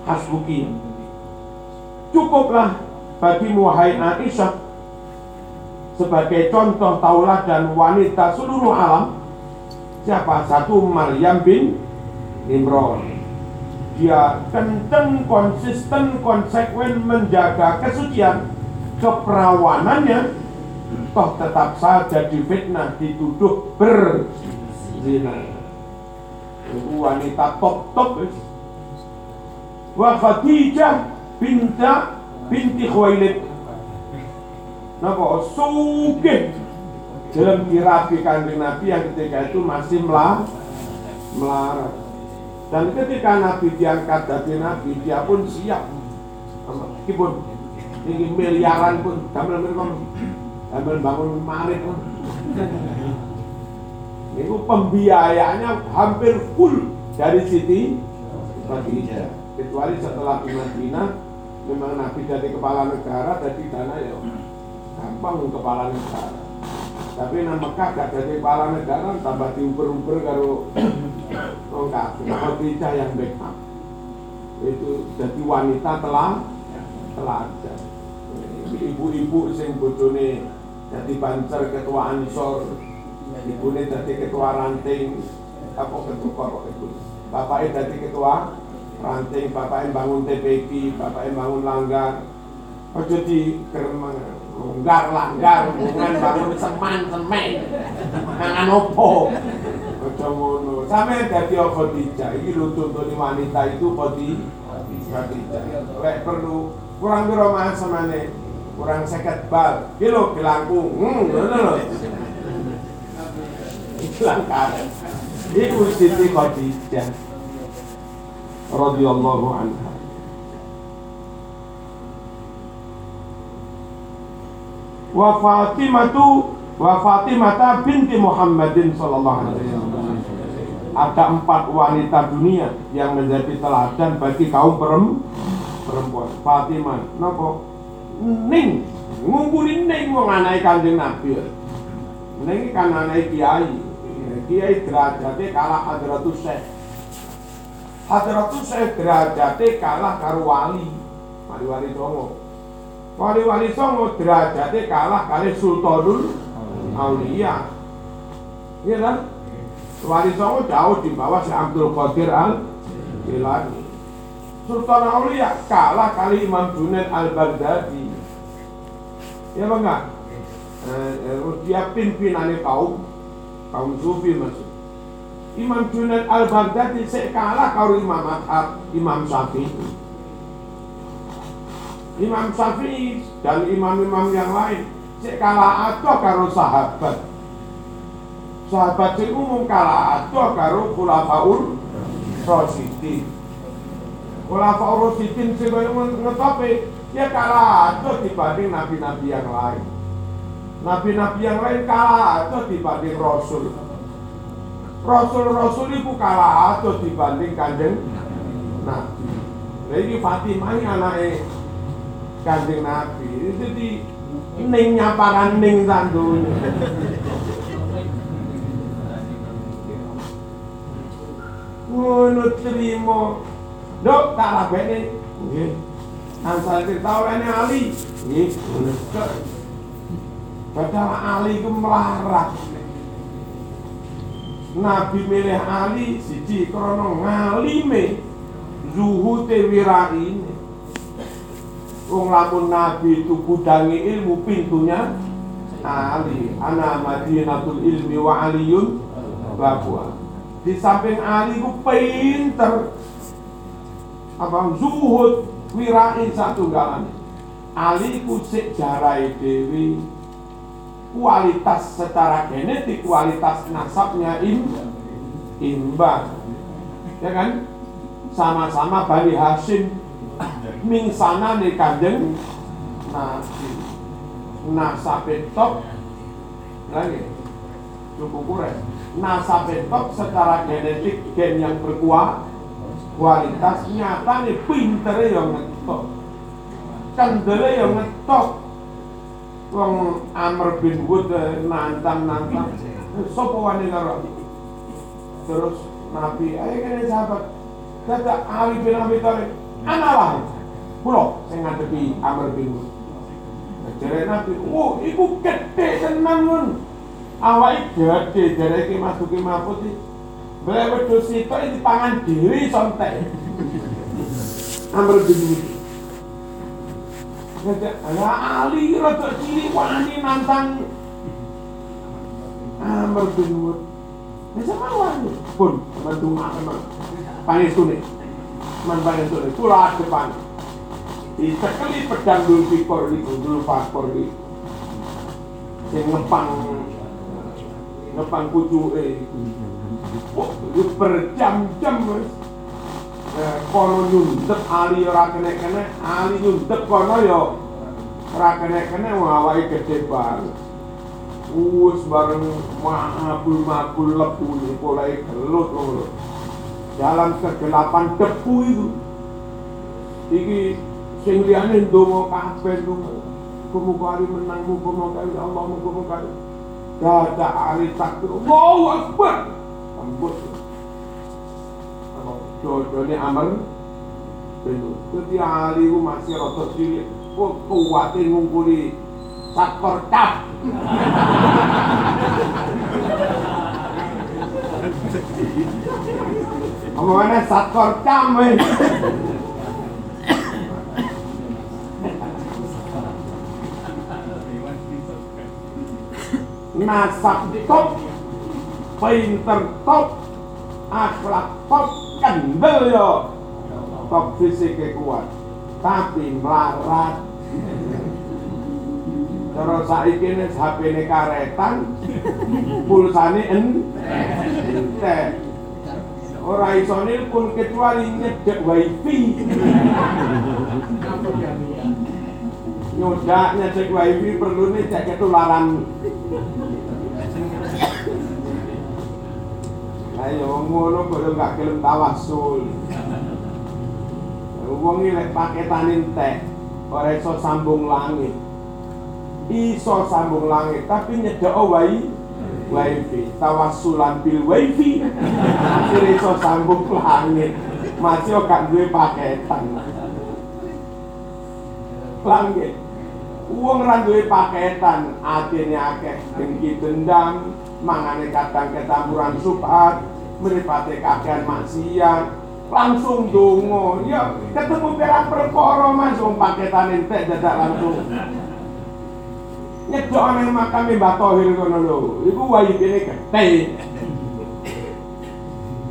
Hasbuki. Cukuplah bagi wahai Aisyah sebagai contoh tauladan wanita seluruh alam. Siapa? Satu Maryam bin Imran. Dia kenceng, konsisten, konsekuen menjaga kesucian keperawanannya toh tetap saja difitnah dituduh berzina. Wanita top top wa Khadijah binta binti Khuwailid. Napa? Sugih. Dalam dirapi kanjeng Nabi yang ketika itu masih melar melarat dan ketika Nabi diangkat dari Nabi dia pun siap. Meskipun tinggi miliaran pun damel mereka damel bangun marit pun. Itu pembiayaannya hampir full dari Siti Khadijah kecuali setelah di Madinah memang Nabi jadi kepala negara jadi dana ya gampang kepala negara. Tapi nama Mekah gak jadi kepala negara tambah diuber-uber karo wong kafir. Khadijah yang backup itu jadi wanita telah teladan ibu-ibu sing bojone jadi bancer ketua ansor ibune jadi ketua ranting. Apa ketua kok itu bapaknya jadi ketua ranting bapaknya bangun TPP bapaknya bangun langgar. Ojo di keremang longgar langgar hubungan bangun seman semen. Mangan opo? Ojo ngono. Sampe dadi Khadijah iki lho contohnya wanita itu Khadijah lek perlu kurang piro mas semane kurang seket bal kilo gelangkung hmm ngono lho. Iku Siti Khadijah radhiyallahu anha. Wa Fatimatu wa Fatimata binti Muhammadin sallallahu alaihi wasallam. Ada empat wanita dunia yang menjadi teladan bagi kaum perempuan. Fatimah, nopo? Ning, ngumpulin ning wong anake Kanjeng Nabi. Ning kan anake kiai. Kiai derajate kalah Hadratus Syekh. Hadratus Syekh derajate kalah karo wali. Wali-wali Songo. Wali-wali Songo derajate kalah kali Sultanul Aulia. Iya kan? Wali Songo jauh di bawah si Abdul Qadir Al Jilani. Sultan Aulia kalah kali Imam Junaid Al Baghdadi. Ya bangga. Eh, dia pimpinannya kaum kaum sufi maksud. Imam Junaid Al Baghdadi saya kalah karo Imam Ahmad, Imam Syafi'i. Imam Syafi'i dan imam-imam yang lain saya kalah atuh karo sahabat. Sahabat sing umum kalah atuh karo khulafaul Rasyidin. Khulafaul Rasyidin sing koyo ngetope dia kalah atuh dibanding nabi-nabi yang lain. Nabi-nabi yang lain kalah atuh dibanding rasul. Rasul-rasul itu kalah atuh dibanding kanjeng Nabi. Nah ini Fatimah anaknya kanjeng Nabi. Itu di ning nyaparan ning tandunya. Ngono trimo. Dok tak labene. Nggih. Asal kita olehnya Ali. Nggih. Padahal Ali itu melarat. Nabi milih Ali siji krana ngalime zuhute wiraine. Wong lamun Nabi itu gudangi ilmu pintunya Ali. Ana Madinatul ilmi wa aliyun babwa. Di samping Ali ku pinter apa? Zuhud wirain satu galan. Ali ku sik jarai dewi kualitas secara genetik kualitas nasabnya im imbang. Ya kan? Sama-sama Bani Hashim mingsana di kanjeng Nabi. Nasabe top lagi. Cukup kurang. Nasabe top secara genetik gen yang berkuat kualitas nyata nih? Pinter yang ngetok kendele yang ngetok Wong Amr bin Wud eh, nantang-nantang. Sopo wani karo Terus Nabi, ayo kene sahabat. Kata Ali bin Abi Thalib Analah Kulo sing ngadepi Amr bin Wud. Jare Nabi, oh iku gede tenan mun. Awake gede jare iki masuki Bele wedhus sitok iki pangan dhewe sontek Amr bin Wud Ya Ali rada cilik wani nantang Amr bin Wud. Bisa mawon pun bantu mak panitune. Man panitune kula depan. Ditekeli pedang dulu pikor di dulu pakor di sing ngepang ngepang kucuke. Wah, itu berjam-jam wis. Eh, kono nyundep Ali ora kena-kena, Ali nyundep kono ya ora kena-kena wong awake gede banget. Wis bareng mabul-mabul lebu mulai gelut lho. Dalam kegelapan debu itu. Iki sing liyane ndonga kabeh ndonga. Muga Ali menang, muga-muga Allah, muga-muga Dadak Ali takbir. Allahu Akbar. Ambut. Jodohnya Amr Jadi Ali ku masih rada cilik. Kok kuwate ngungkuli sakor cap. Omongannya sakor cam. Nasab top, pinter top, akhlak top, kendel yo. Top fisiknya kuat, tapi melarat. Terus saiki nek HP-ne karetan, pulsane entek. Ora iso pun kecuali nyedek wifi. Nyodak nyedek wifi perlu nih Ayo ngono kok gak gelem tawasul. Wong iki lek paketan entek, ora iso sambung langit. Iso sambung langit, tapi nyedek wifi. wifi tawasulan bil wifi akhirnya iso sambung langit masih gak duwe paketan langit uang ra duwe paketan atine akeh dengki dendam mangane kadang ketampuran subhat mripate kakean maksiat langsung dongo ya ketemu perang perkara mas wong paketan entek dadak langsung nyedok ana makame Mbah Tohir kono lho. Iku wayine gede.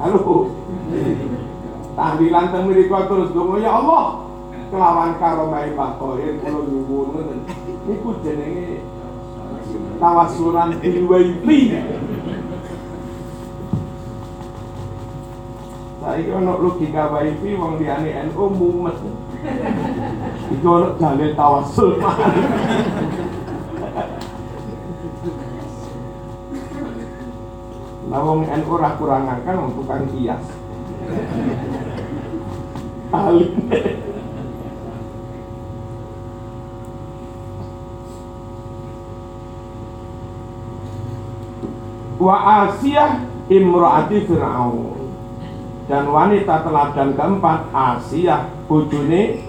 Halo. Tahlilan teng mriku terus donga ya Allah. Kelawan karomai Mbah Tohir kula nyuwun ngoten. Iku jenenge tawasulan bil wifi. Saiki ono logika wifi wong liyane NU mumet. Iku ono dalil tawasul. Nah wong NU ora kurang akan wong tukang kias. Alim. Wa Asiyah imraati Fir'aun dan wanita teladan keempat Asiyah bojone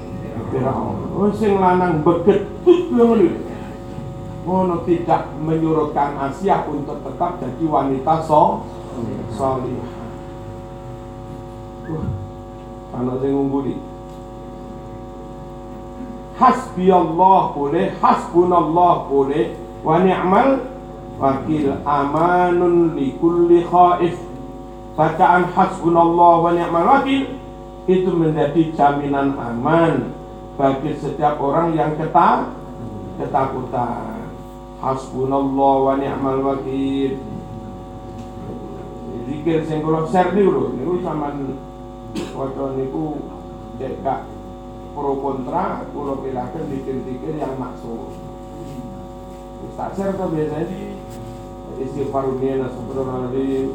Firaun. Oh sing lanang beget ngono tidak menyurutkan Asia untuk tetap jadi wanita so solihah. Wah, anak sing ungguli. Hasbi Allah boleh, hasbunallah boleh, wa ni'mal wakil amanun li kulli khaif. Bacaan hasbunallah wa ni'mal wakil itu menjadi jaminan aman bagi setiap orang yang ketak ketakutan. Hasbunallah wa ni'mal wakil. Zikir sing kula share niku lho, niku sampean waca niku cek pro kontra kula pilaken dikir-dikir yang maksud. Wis tak share biasanya istighfar dunia astagfirullahaladzim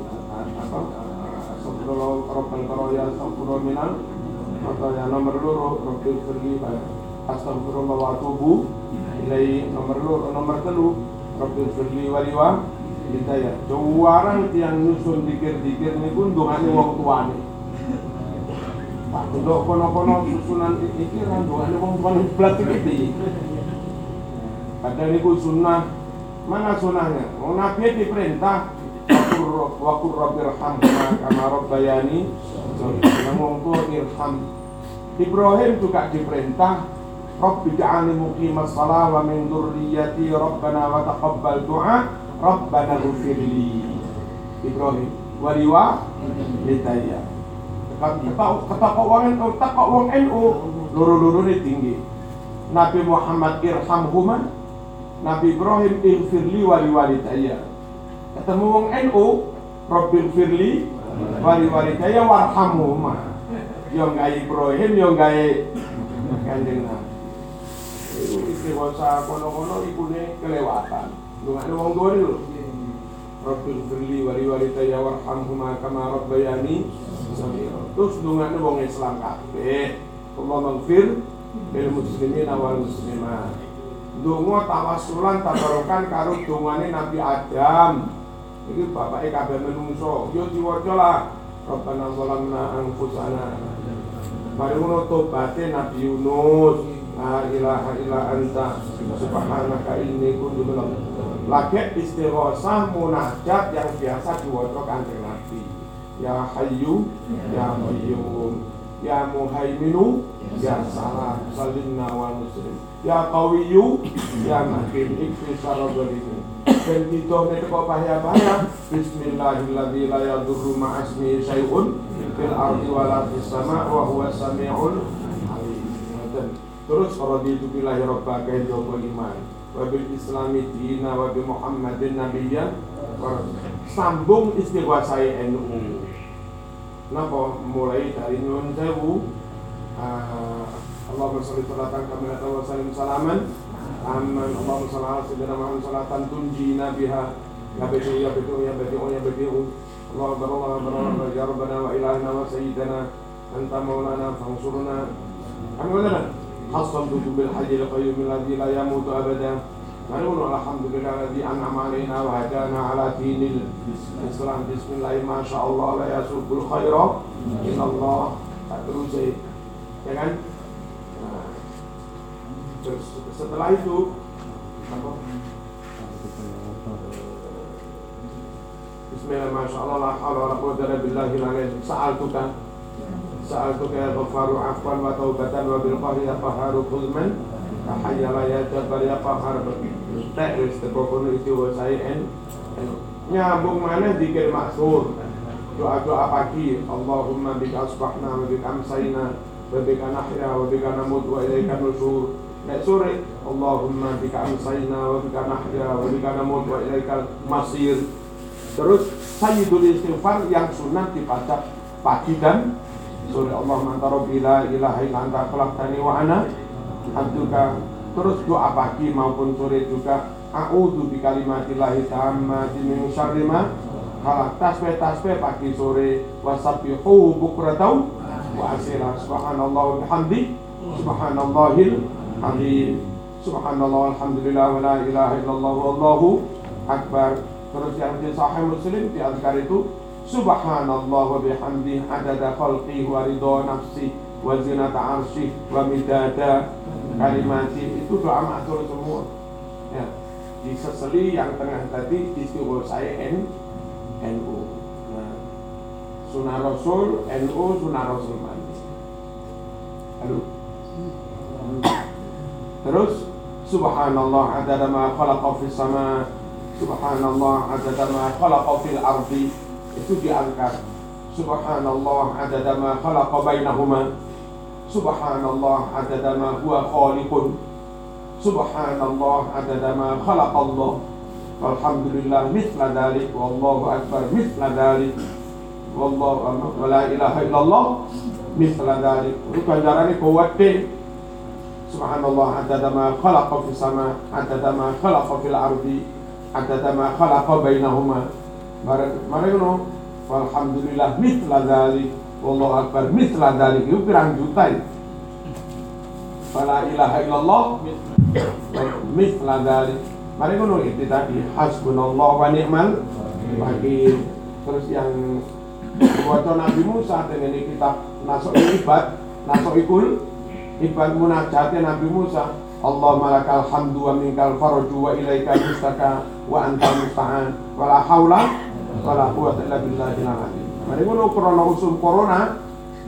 apa? Astagfirullah rabbal qaraya astagfirullah minal. Atau yang nomor loro rabbil firli astagfirullah wa atubu ilai nomor loro nomor telu rabbil firli waliwa hidayah juwarang tiang nyusun dikir-dikir ini pun dongane wong tuane tak untuk kono-kono susunan iki kan dongane wong tuane blat iki Padahal ini sunnah Mana sunnahnya? Oh, Nabi diperintah Wakur Rabbi Rahmah Kama Rabbayani orang tua irham. Ibrahim juga diperintah Rabbi ja'ani muqimas salah Wa min durriyati Rabbana wa taqabbal du'a Rabbana gufirli Ibrahim Waliwa Litaya Kata kok wong NU Tak kok wong NU Luru-luru tinggi. Nabi Muhammad irham huma Nabi Ibrahim infirli wali wali saya ketemu wong NU Robbil firli wali wali saya warhamhuma. Yang gaya Ibrahim yang gaya kanjeng Nabi. Itu istighosah kono-kono ikune kelewatan. Ada wong tua lho Rabbil firli wali wali saya warhamhuma kama rabbayani terus lu gak ada wong Islam kabeh. Allah maghfir lil muslimin wal muslimat Dungo tawasulan tabarokan karo dungane Nabi Adam. Iki bapake kabeh menungso. Yo diwaca lah. Rabbana zalamna anfusana. Mari ngono tobaté Nabi Yunus. La ilaha illa anta subhanaka inni kuntu minal Lagi istighosah munajat yang biasa diwaca kanjeng Nabi. Ya Hayyu ya Qayyum ya Muhaiminu ya Salam salimna wa muslim ya Qawiyu ya Makin ikfi sarabalimu dan kita ini kok bahaya-bahaya Bismillahirrahmanirrahim. La yadurru ma'asmi syai'un fil ardi wa la fis sama' wa huwa sami'ul alim. Terus raditu billahi rabba kaidul iman. Wa bil islami dina wa bi muhammadin nabiyya. Sambung istighosah NU Napa? Mulai dari nyuwun sewu Allahumma sholli salatan kamilatan wa sallim salaman. Aman Allahumma sholli ala sayyidina Muhammad salatan tunjina biha Ya badi'u ya badi'u ya badi'u ya badi'u Allah barallah barallah ya Rabbana wa ilahina wa sayyidina. Anta maulana fangsurna Kami katakan Hassan tubuh bil haji al-qayyum alladhi la yamutu abada Namun alhamdulillah alladhi an'ama alaina wa hadana ala dinil Islam. Bismillah masya Allah la yasubul khaira Inna Allah tak terus ya kan? nah, setelah itu apa? Bismillah masya Allah la hawla wa la quwwata illa billahil aliyyil sa'altuka. Sa'altuka ya ghafaru afwan wa taubatan wa bil qahri ya qaharu khuzman tahayyala ya jabbar ya qahar wis teko kono itu saya en. Nyambung mana dikir maksud doa-doa pagi Allahumma bika asbahna wa bika amsayna wa bika nahya wa bika namut wa Nek sore Allahumma bika amsayna wa bika nahya wa bika namut wa ilaika masir Terus sayyidul istighfar yang sunnah dibaca pagi dan sore. Allahumma anta rabbi la ilaha illa anta khalaqtani wa ana abduka. Terus doa pagi maupun sore juga A'udhu bi kalimatillahi tammati min syarri ma khalaq. Tasbih tasbih pagi sore. Wasabbihu bukratan wa asila. Subhanallah wa bihamdi. Subhanallahil azim subhanallah alhamdulillah wa la ilaha illallah wallahu akbar. Terus yang di sahih muslim di azkar itu subhanallah wa bihamdi adada khalqi wa ridha nafsi wa zinata arsyih wa midada kalimati. Itu doa matur semua. Ya. Diseseli yang tengah tadi istighfar saya N NU nah, sunnah rasul NU sunnah rasul mandi Aduh. Terus subhanallah adada ma khalaqa fis sama subhanallah adada ma khalaqa fil ardi. Itu diangkat subhanallah adada ma khalaqa bainahuma. Subhanallah adada ma huwa khaliqun. Subhanallah adada ma khalaqallah walhamdulillah mithla dalik wallahu akbar mithla dalik wallahu wa la ilaha illallah mithla dalik itu ganjarannya kuat deh subhanallah adada ma khalaqa fis sama adada ma khalaqa fil ardi adada ma khalaqa bainahuma. Bareng bareng no walhamdulillah mithla dalik wallahu akbar mithla dalik itu pirang juta itu Fala ilaha illallah mithla dalik Mari ngono itu tadi. Hasbunallah wa ni'mal wakil. Terus yang baca Nabi Musa dengan kitab Nasok Ibad, Nasok Ikul, Ibad munajatnya Nabi Musa. Allah malakal hamdu wa minkal farju wa ilaika mustaka wa anta musta'an wa la haula wa la quwwata illa billahil azim. Mari ngono krana usul corona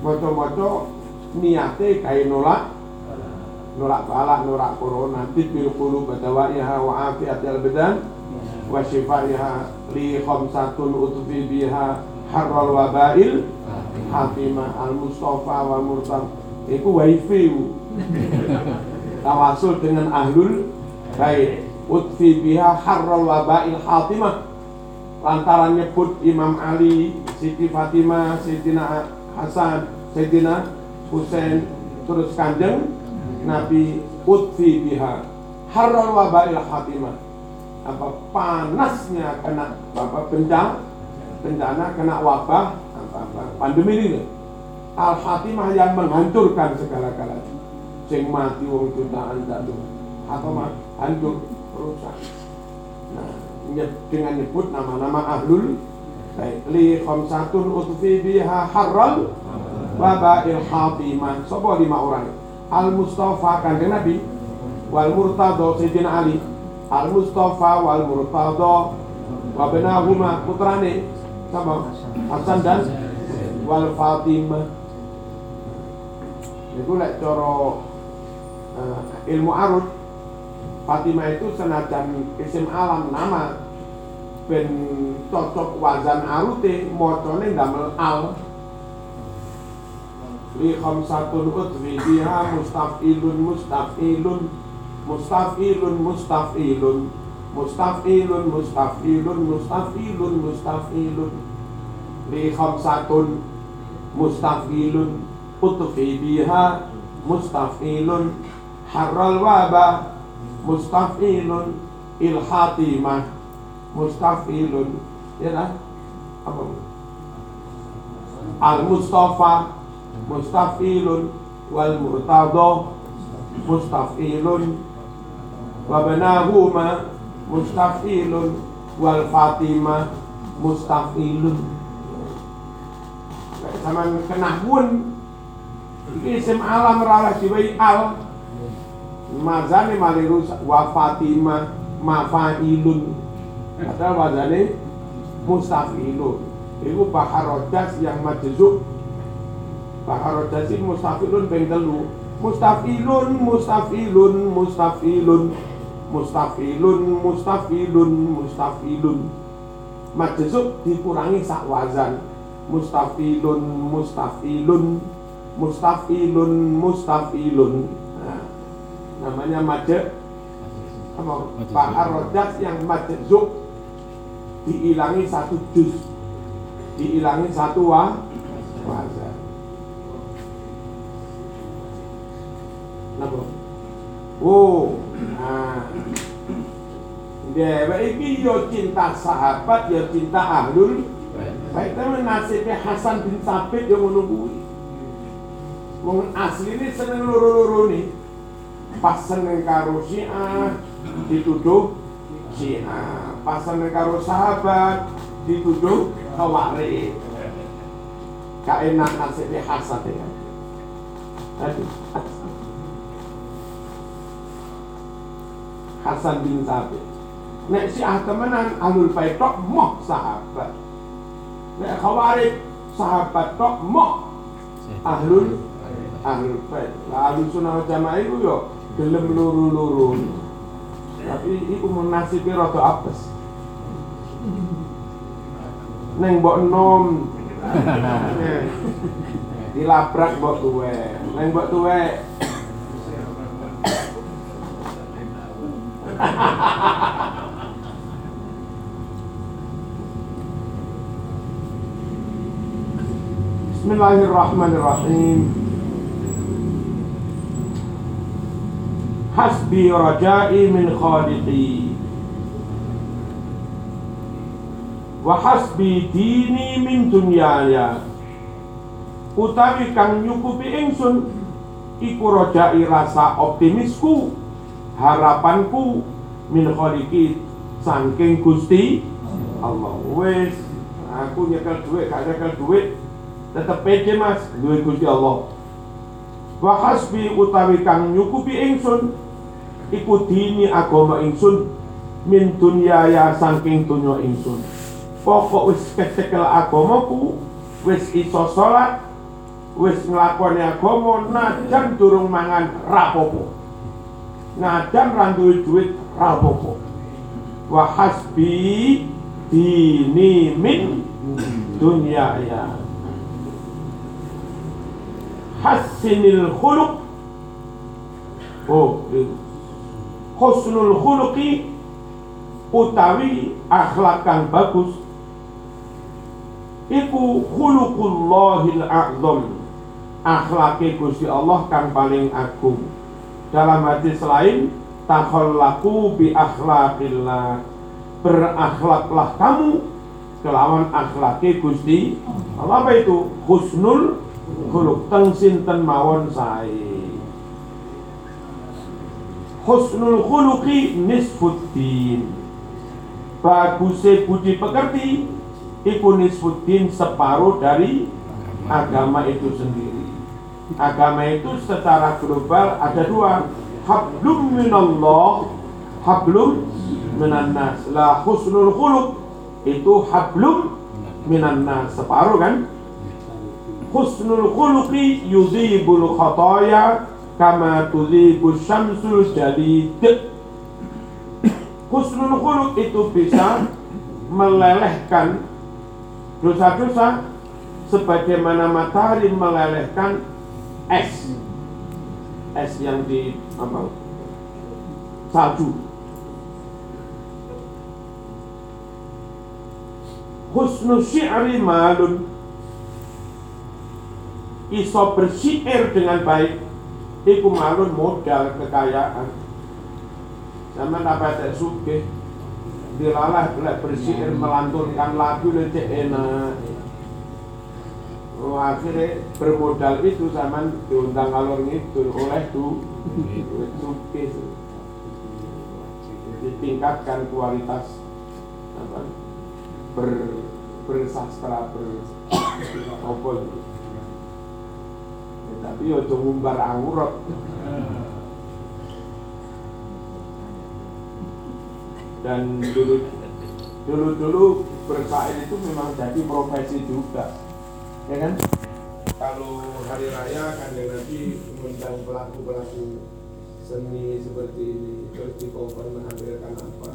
maca-maca niate kae nolak nolak balak nolak corona tibil qulub dawaiha wa afiatil badan wa shifaiha li khamsatun utfi biha harral wabail hatimah al mustafa wa murtad iku wifi (laughs) tawasul dengan ahlul baik utfi biha harral wabail hatimah lantaran nyebut Imam Ali, Siti Fatimah, Sayyidina Hasan, Sayyidina Husain terus kanjeng Nabi utfi biha harral wabail hatimah apa panasnya kena apa bencana bencana kena wabah apa, apa pandemi ini al hatimah yang menghancurkan segala-galanya. Sing mati wong jutaan jatuh atau hancur rusak. Nah dengan nyebut nama-nama ahlul baik li khamsatun utfi biha harral wabail hatimah sapa lima orang? Al Mustafa kanjeng Nabi. Wal Murtado Sayyidina Ali. Al Mustafa wal Murtado. Wa benahuma putrane. Sama Hasan dan wal Fatimah itu lek coro eh, ilmu arut Fatimah itu senajan isim alam nama ben cocok wazan arute mocone damel al. Li khamsatun utri biha mustafilun mustafilun mustafilun mustafilun mustafilun mustafilun mustafilun mustafilun. Li khamsatun mustafilun utfi biha mustafilun harral waba mustafilun ilhatimah mustafilun ya lah apa? Al mustafa mustafilun wal murtado mustafilun wa banahuma mustafilun wal fatimah mustafilun. Sama kenahun isim alam ralah siwai al. Mazane mali rusak wa fatimah mafailun padahal wazane mustafilun. Itu baharodas yang majzub baharodas ini mustafilun ping mustafilun mustafilun mustafilun. Mustafilun mustafilun mustafilun. Majzub dikurangi sak wazan. Mustafilun mustafilun mustafilun nah, namanya majek. Apa? Baharodas yang majzub diilangi satu juz. Diilangi satu wa Napa? Oh, nah. Dewa iki yo cinta sahabat, yo cinta ahlul Baik. Teman nasibnya Hasan bin Sabit yang kuwi. Wong asline seneng loro-loro nih. Pas seneng karo Syiah dituduh Syiah. Pas seneng karo sahabat dituduh Khawarij. Kaenak nasibnya Hasan ya. Aduh. Hasan bin Sabit. Nek si ah temenan alul bait tok moh sahabat. Nek khawarij sahabat tok moh ahlul ahlul bait. Lah ahlul sunnah jamaah itu yo gelem luru-luru. Tapi iku menasibe rada apes. Neng mbok nom. (laughs) Dilabrak mbok tuwe. Neng mbok tuwe. (laughs) Bismillahirrahmanirrahim. Hasbi rajai min khaliqi. Wa hasbi dini min dunyaya. Utawi kang nyukupi ingsun Iku rajai rasa optimisku Harapanku Min khaliqi Sangking gusti Allah. Wes Aku nyekel duit, gak nyekel duit Tetep pede mas, duwe gusti Allah. Wa hasbi utawi kang nyukupi ingsun iku dini agama ingsun min dunya ya saking dunya ingsun. Pokok wis kecekel agamaku wis iso salat wis nglakoni agama najan durung mangan rapopo najan ra duwe duit rapopo wa hasbi dini min dunya ya. Hassinil khuluq. Oh itu. Husnul khuluqi utawi akhlak kang bagus. Iku khuluqullahil a'zam akhlake Gusti Allah kang paling agung. Dalam hadis lain takhallaku bi akhlaqillah berakhlaklah kamu kelawan akhlake Gusti Allah. Apa itu? Husnul khuluq teng sinten mawon sae husnul khuluqi nisfuddin. Baguse budi pekerti iku nisfuddin separuh dari agama itu sendiri. Agama itu secara global ada dua. Hablum minallah hablum minannas. La husnul khuluq itu hablum minannas. Separuh kan? Husnul khuluqi yudhibul khataya kama tudhibu syamsul jadid husnul khuluq itu bisa melelehkan dosa-dosa sebagaimana matahari melelehkan es. Es yang di apa? Salju. Husnul syi'ri malun. Iso bersyair dengan baik iku malun modal kekayaan. Sama apa tak suke dilalah lek bersyair melantunkan lagu lecek enak. Oh, akhirnya bermodal itu zaman diundang alur itu oleh tu suke ditingkatkan kualitas apa ber bersastra ber apa tapi ojo ngumbar angurot dan dulu dulu dulu bersair itu memang jadi profesi juga. Ya kan? Kalau hari raya kan nanti mengundang pelaku pelaku seni seperti ini terus di menampilkan apa?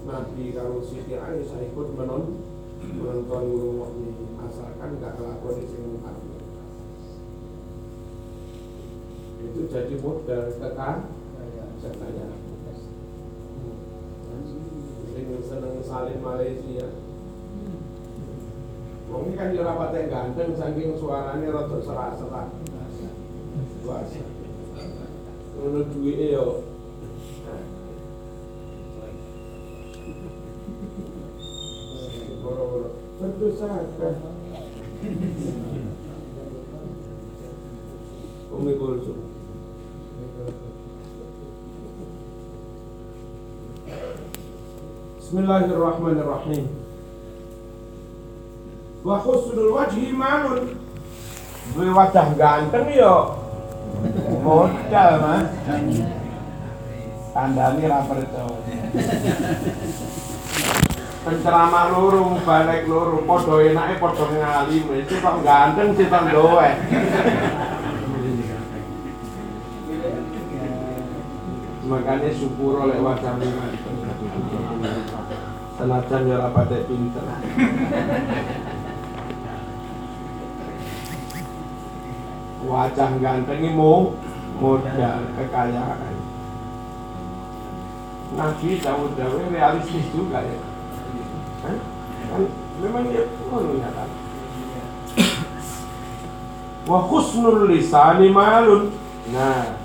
Nabi kalau Siti Aisyah ikut menon menonton rumah ini. Asalkan nggak lakon di sini itu jadi modal tekan katanya sing seneng salin Malaysia kan yo rapate ganteng saking suarane rada serak-serak. Biasa. Ngono duwike yo. Boro-boro. Berdosa kan. Kulsum. Bismillahirrahmanirrahim. Wa husnul wajhi malun. Duwe wajah ganteng yo Modal mas. Tandani ra percaya. Penceramah loro balik loro padha enake padha ngalim sing kok ganteng sing kok doek. Makanya syukur oleh wajah Senajan ya patek pinter. Wajah ganteng ini mau modal kekayaan. Nabi Dawud Dawe realistis juga ya. Kan? Memang dia ngono nyata. Wa husnul lisani malun. Nah,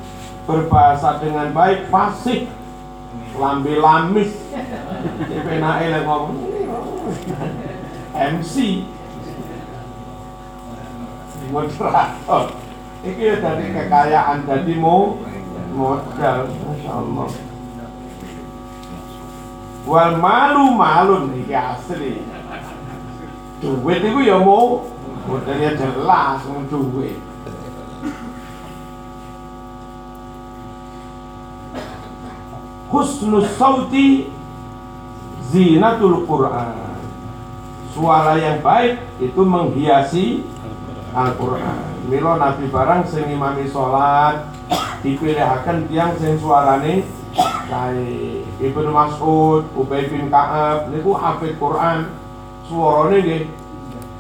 berbahasa dengan baik fasih lambe lamis. Penake lek ngomong MC moderator iki ya dari kekayaan jadi mau modal. Masya Allah. Wal malu malun iki asli. Duit itu ya mau modalnya jelas duit husnus sauti zinatul Quran. Suara yang baik itu menghiasi Al-Quran. Milo Nabi barang sing imami sholat dipilihaken tiang sing suarane kayak Ibnu Mas'ud, Ubay bin Ka'ab niku hafid Quran. Suarane nggih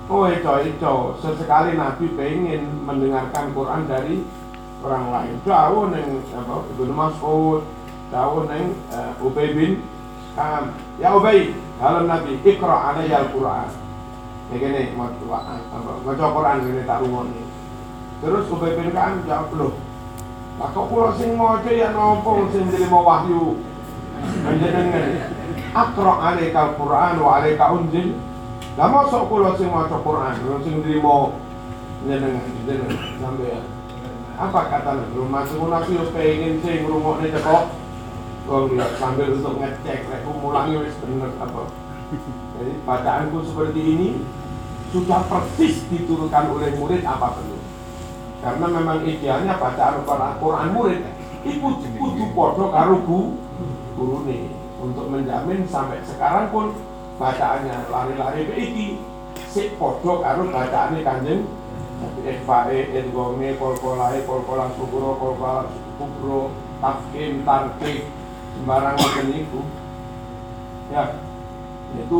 Oh itu itu sesekali Nabi pengen mendengarkan Quran dari orang lain. Jauh neng apa Ibnu Mas'ud, jauh neng uh, Ubay bin Ka'ab. Ya Ubay, halo Nabi, ikra alayya al-Quran. Ya mau? Baca Quran gini tak rumoni. Terus Ubay bin Ka'ab jawab loh. Lah kok kula sing maca ya nopo sing nrimo wahyu. Panjenengan akra alayka al-Quran wa alayka unzil. Lah mosok kula sing maca Quran, sing nrimo njenengan njenengan sampeyan. Apa kata lu masuk nabi yo pengen sing ngrungokne teko Oh sambil untuk ngecek, mulangi wis bener apa. Jadi bacaanku seperti ini sudah persis diturunkan oleh murid apa perlu. Karena memang idealnya bacaan Al-Quran murid itu kudu podo karo guru nih untuk menjamin sampai sekarang pun bacaannya lari-lari iki si podo karo bacaannya kanjeng Ekfae, Edgome, Kolkolai, Kolkola Sukuro, Kolkola Kubro, Tafkim, Tartik, sembarang macam itu. Ya itu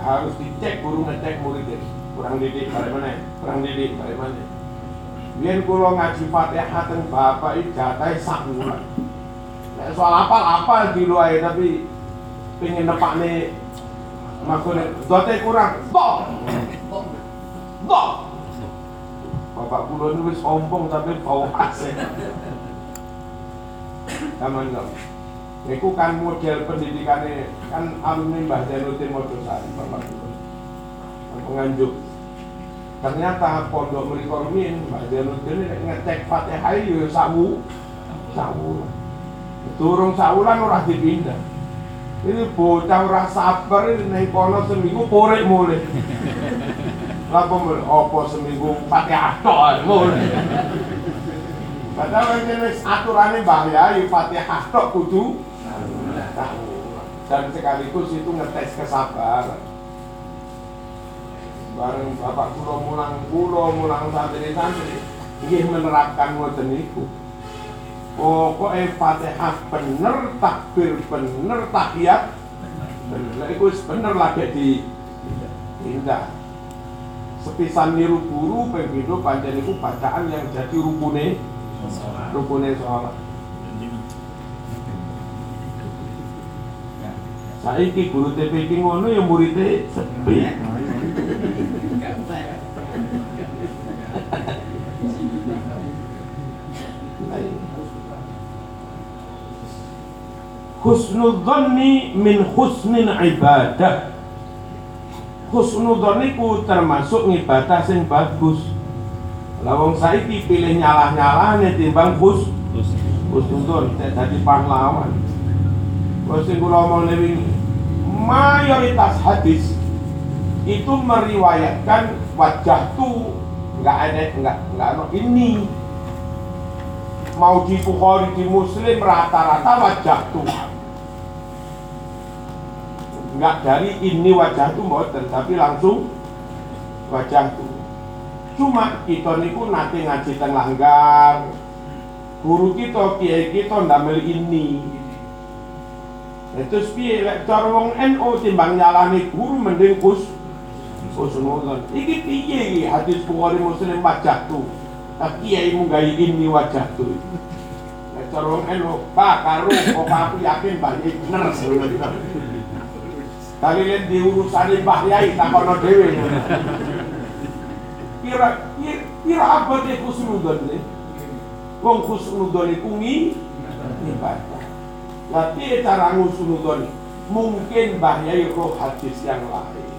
harus dicek guru ngecek muridnya kurang didik bagaimana kurang didik bagaimana biar kulo ngaji fatihah teng bapak itu jatai sak bulan. Nah, soal apa apa di luar tapi pengen nepak nih makanya dote kurang. Toh toh bapak kulo ini sombong tapi bau asing Kamu enggak? Iku kan model pendidikannya kan alumni Mbah Zainuddin Mojosari Bapak Guru. Penganjuk. Ternyata pondok mereka rumin Mbah Zainuddin ngecek Fatihah yo sawu sawu. Turung sawulan ora dipindah. Ini bocah ora sabar ini ning kono seminggu korek mulai. Mulai apa seminggu Fatihah tok mulai. Padahal ini aturannya Mbah Yai Fatihah tok kudu dan sekaligus itu ngetes kesabaran. Bareng bapak kulo mulang kulo mulang santri-santri ini menerapkan ngoten niku. Pokoknya fatihah bener takbir bener tahiyat bener. Itu bener lagi di indah sepisan niru guru begitu panjang itu bacaan yang jadi rukune rukune sholat Saiki guru TPK ngono ya muridnya sepi. Husnudzanni min husnin ibadah. Husnudzon iku termasuk ngibadah sing bagus. Lah wong saiki pilih nyalah-nyalahne timbang hus husnudzon dadi pahlawan. Sing kula wingi, mayoritas hadis itu meriwayatkan wajah tuh nggak ada nggak nggak ada. Ini mau di Bukhari di Muslim rata-rata wajah tuh nggak dari ini wajah tuh mboten tapi langsung wajah tuh cuma kita niku nanti ngaji teng langgar guru kita kiai kita ndamel ini itu piye lek cara wong NU timbang nyalani guru mending kus husnudon iki piye iki? Hadis Bukhari Muslim wajah tuh tapi kiai mu gawe ini wajah tuh lek cara wong NU pak karo kok aku yakin Mbah Yai bener. Kali lihat di urusan Mbah Yai takono dhewe. Kira kira, dia khusnudon nih wong khusnudon iku ngi ibadah lah piye cara khusnudon mungkin Mbah Yai roh hadis yang lain.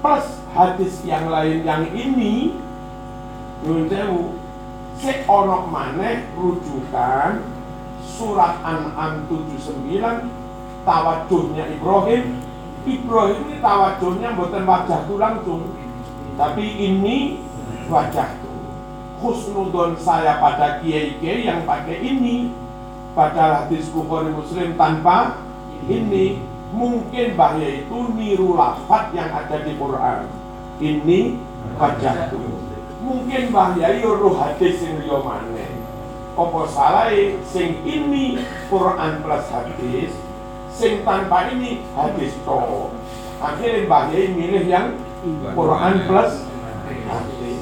Plus hadis yang lain yang ini nyuwun sewu sik ana maneh rujukan surat An'am 79 tawajuhnya Ibrahim. Ibrahim ini tawajuhnya bukan wajah tuh langsung tapi ini wajah tuh husnudon saya pada kiai-kiai yang pakai ini pada hadis Bukhari Muslim tanpa ini mungkin bahaya itu niru lafat yang ada di Quran. Ini tuh mungkin bahaya roh hadis yang liya maneh. Apa salah sing ini Quran plus hadis sing tanpa ini hadis to akhirnya bahaya milih yang Quran plus hadis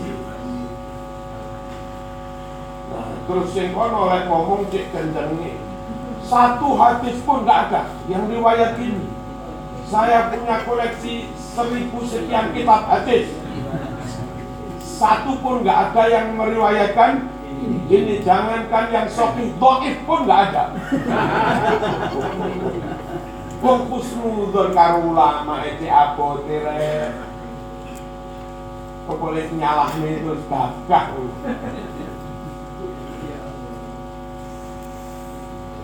nah, terus sing oleh ngomong cek kencengnya satu hadis pun nggak ada yang riwayat ini. Saya punya koleksi seribu sekian kitab hadis. Satu pun nggak ada yang meriwayatkan. Ini jangankan yang sokih doif pun nggak ada. Wong kusnudon karo ulama itu apa tere Kok boleh nyalah terus gagah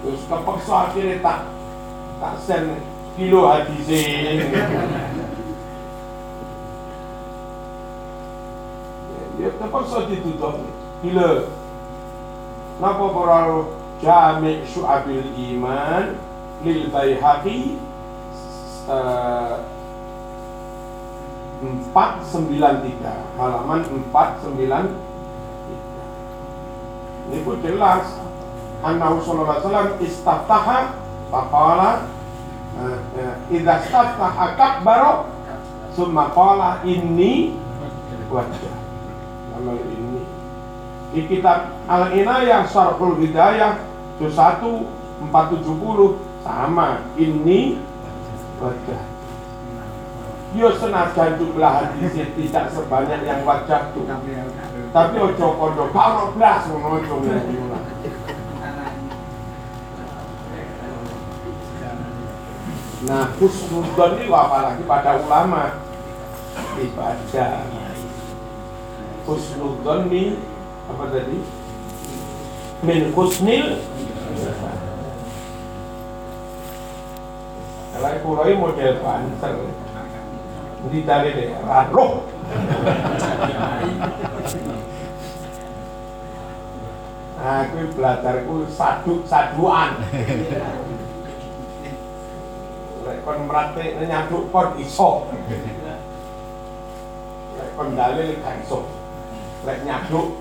Terus kepeksa akhirnya tak tak sen kilo hadisnya Ya terpaksa ditutup. Gila Napa para Jami' Syu'abil Iman Lil Bayhaqi uh, 493 Halaman 493 Ini pun jelas Annahu sallallahu alaihi wasallam istaftaha Faqala uh, uh, Idza istaftaha akbaro Summa qala inni wajah. Amal ini. Di kitab Al Inayah Syarhul Hidayah juz 1 470 sama ini wajah. Yo senajan jumlah hadisnya tidak sebanyak yang wajah tuh. Tapi ojo kondo karo blas ngono ojo ngono Nah, khusnudon ini apalagi pada ulama. Ibadah. Husnudon min apa tadi? Min husnil. Kalau kulai model banter di tali deh roh aku belajar ku saduk saduan lek kon merate nyaduk kon iso. Lek kon dalil gak iso. Lek nyaduk.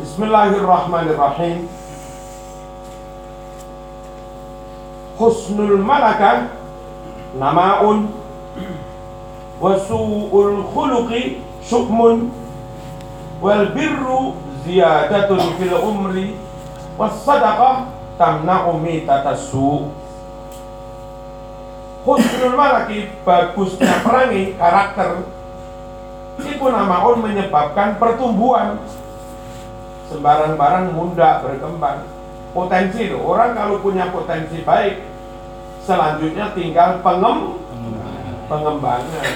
Bismillahirrahmanirrahim. Husnul malaka Namaun. Wasu'ul khuluqi Syukmun. Wal birru Ziyadatun fil umri Was-sadaqah Tamna'u mitatasu Husnul malaki Bagusnya perangi Karakter Itu namaun menyebabkan pertumbuhan sembarang-barang mudah berkembang. Potensi loh, orang kalau punya potensi baik, selanjutnya tinggal pengem pengembangan.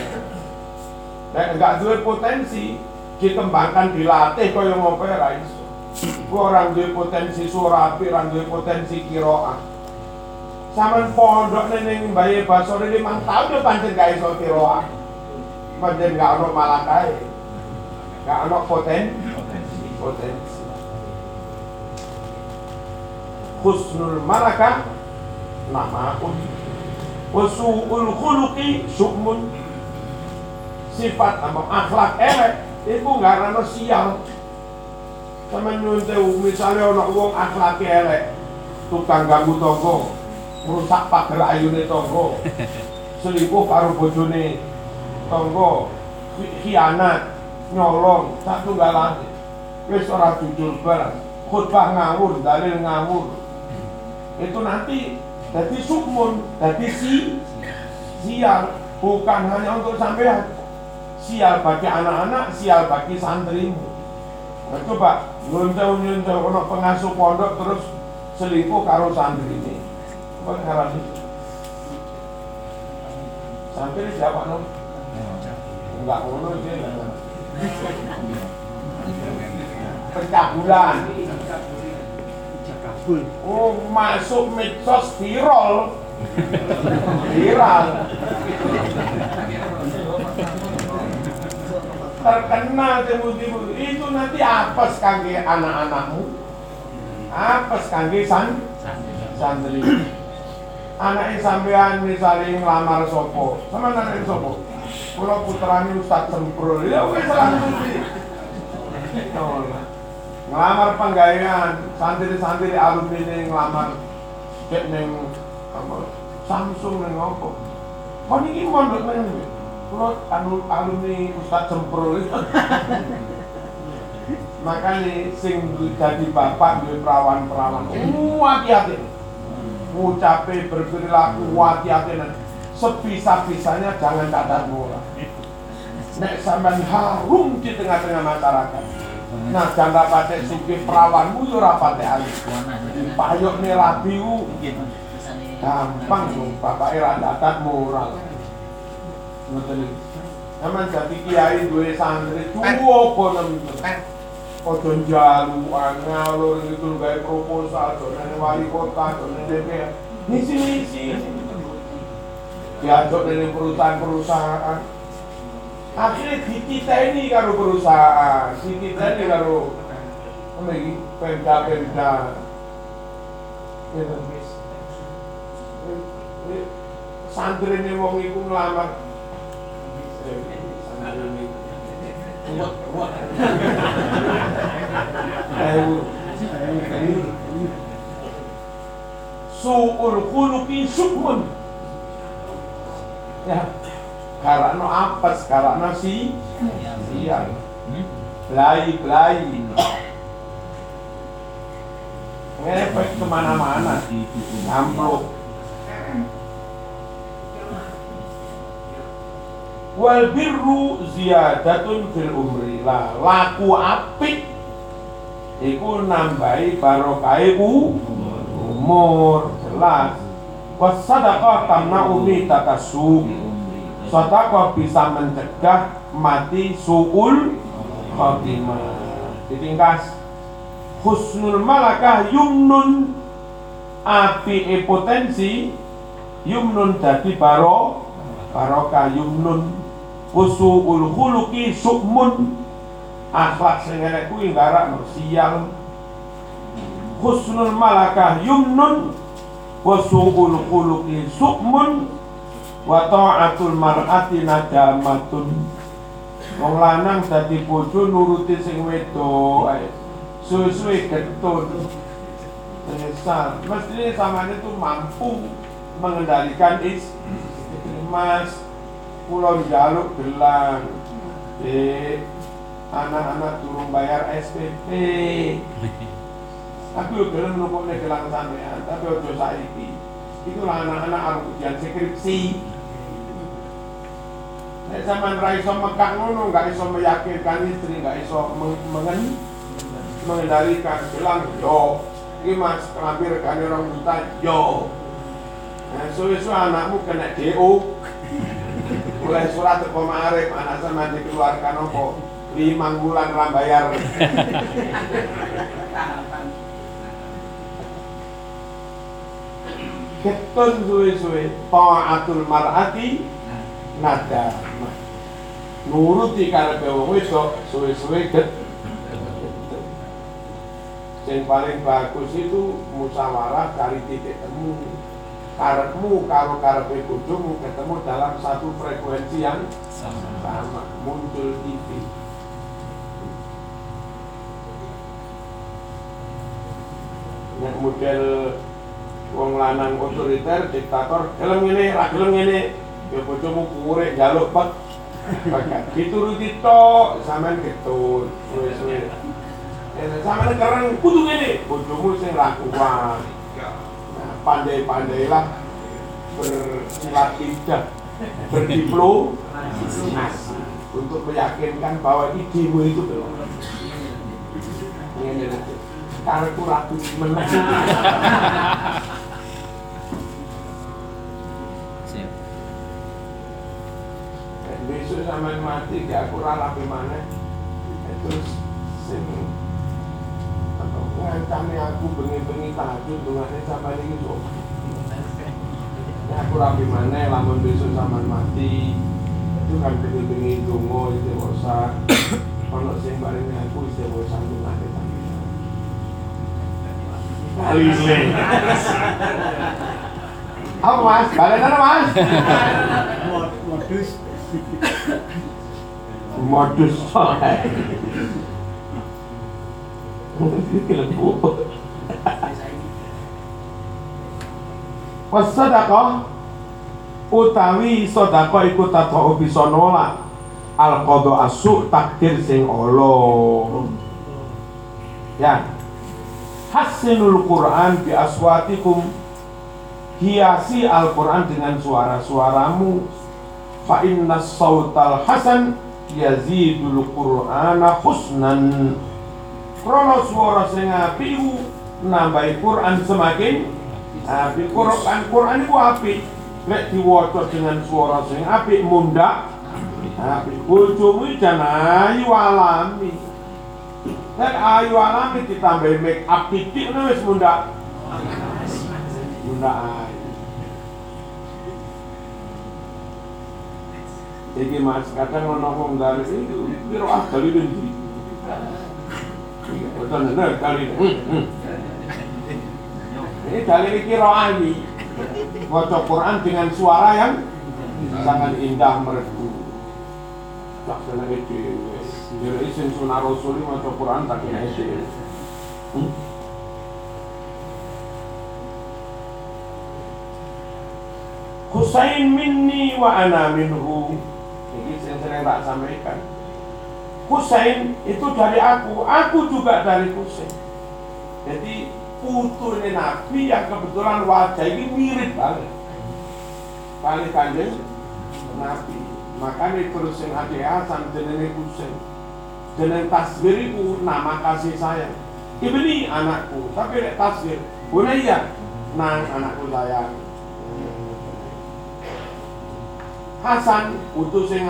Dan enggak duwe potensi, dikembangkan dilatih kaya ngopo ra iso. Orang duwe potensi surapi, orang duwe potensi kiroah. Sampeyan pondok ning bayi basore 5 tahun yo pancen gak iso kiroah. Pancen gak ono malakai. Gak ono poten potensi. Husnul malaka namaun. Wasu'ul khuluqi syukmun. Sifat sama akhlak elek itu gak ada sial. Sama nyuntew misalnya ono wong akhlak elek tukang ganggu tonggo merusak pagar ayune tonggo (laughs) selingkuh karo bojone tonggo khianat nyolong satu galane wis ora jujur belas khutbah ngawur dalil ngawur. Itu nanti jadi sukmun jadi si sial bukan hanya untuk sampean. Sial bagi anak-anak sial bagi santrimu. Nah, coba nyuntel nyuntel ono pengasuh pondok terus selingkuh karo santri ini. Apa ngaran santri siapa no enggak ngono sih pencabulan oh masuk medsos viral. Viral terkenal tiba-tiba itu nanti apes kangge anak-anakmu? Apes kangge san santri anaknya sampean misalnya ngelamar sopo. Sama anaknya sopo? Kalau putranya Ustadz Semprul. Ya wes langsung ngelamar penggayaan santri-santri alumni ini ngelamar. Cek neng Samsung neng apa? Kok ini mondok neng kalau anu alumni Ustadz Semprul itu makanya sing jadi bapak duwe perawan-perawan. Uh hati-hati. Ngucape berperilaku hati-hati. Sebisa-bisanya jangan cacat murah nek sampean harum di tengah-tengah masyarakat. Nah jangan pakai suki perawanmu yo ora pakai alis payok nih rabiu. Gampang dong bapak era cacat moral Emang jadi kiai duwe santri. Tuwa kono ojo jaluan ngalur gitu gawe proposal donen wali kota donen DPR. Ngisi ngisi diajak dari perusahaan-perusahaan. Akhirnya dititeni karo perusahaan. Dititeni karo apa iki? Pemda-pemda. Santri ini wong iku ngelamar santri ini ruwet ruwet suul khuluqi sukmun ya. Karena apes karena si siang. Belai belai ngepek ke mana-mana. Amplop wal birru ziyadatun fil umri. Lah laku apik iku nambahi barokahe umur jelas. Wasadaqah tamna umi takasub sedekah bisa mencegah mati suul khotimah. Ditingkas husnul malakah yumnun. Api potensi yumnun dadi baro barokah yumnun usul khuluqi sukmun akhlak sing elek kuwi ngarakno sial husnul malakah yumnun. Wa su'ul khuluqi sukmun wa ta'atul mar'ati nadamatun wong lanang dadi bojo nuruti sing wedok ae. Suwe-suwe getun. Menyesal mestinya samanya itu mampu mengendalikan is mas pulau jaluk gelang eh anak-anak turun bayar SPP tapi udah gelem nukuknya gelang sampean tapi udah saiki itulah anak-anak harus ujian skripsi Nek sampean ra iso mekak ngono, enggak iso meyakinkan istri, enggak iso mengen mengendalikan gelang yo. Iki Mas kelambi regane orang juta yo. Nah, suwe-suwe anakmu kena DO. Mulai surat teko marif anak sama dikeluarkan apa? Limang bulan ra bayar. Ketun suwe-suwe ta'atul mar'ati nadamah nuruti karepe wong wedok suwe-suwe get yang paling bagus itu musyawarah cari titik temu karepmu kalau karepe bojomu ketemu dalam satu frekuensi yang sama. muncul TV yang model wong lanang otoriter diktator gelem ngene ra gelem ngene. Ya bojomu kurek jaluk pek. Dituruti tok sampean ketut suwe-suwe Eh, sampean keren kudu ngene. Bojomu sing ra kuat pandai-pandailah bersilat berdiplomasi untuk meyakinkan bahwa idemu itu lho. karena aku ragu menang. Besok sampean mati gak aku ralah mana. Terus sing ngancani aku bengi-bengi tahajud dungane sampean iki kok Ya aku rapi mana lamun besok sampean mati itu kan bengi-bengi donga istighosah (coughs) ono sing paling aku istighosah dungane sampean Kali ini. Apa mas? Balik mana mas? modus (laughs) modus soalnya Wasadaqah utawi sedekah iku tatau bisa nolak al qada asu takdir sing Allah ya. Hasinul Quran bi aswatikum. Hiasi Al-Quran dengan suara-suaramu. Fa inna sautal hasan yazidul qur'ana husnan krono suara apik iku nambahi Quran semakin apik Quran Quran iku apik nek diwaca dengan suara sing apik munda apik bojomu jan ayu alami. Nek ayu alami ditambahi make up titik wis munda munda ayu. Mas, kadang ono wong dari itu, piro ah kali ini. Betul benar kali ini. Ini dalil kira ani. Baca Quran dengan suara yang sangat indah merdu. Tak kena itu. Jadi isin sunnah Rasul baca Quran tak kena itu. Hmm? Husain minni wa ana minhu. Ini yang sering tak sampaikan. Husain itu dari aku, aku juga dari Husain. Jadi putu ini Nabi yang kebetulan wajah ini mirip banget. Kali kanjeng Nabi. Makanya terus yang adik Hasan jenenge Husain. Jeneng tasbir itu nama kasih sayang. Ibni anakku, tapi nek tasbir, Bunaya, nang anakku sayang. Hasan putu sing.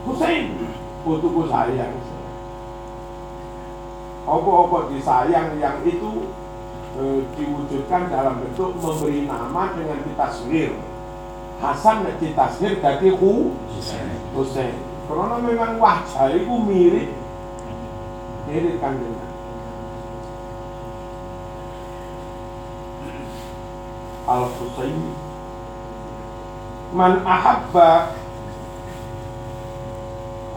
Husain putuku sayang. Apa-apa disayang yang itu e, diwujudkan dalam bentuk memberi nama dengan ditaswir. Hasan nek ditaswir dadi Hu Husain. Karena memang wajah itu mirip mirip kan dengan Al Husain man ahabba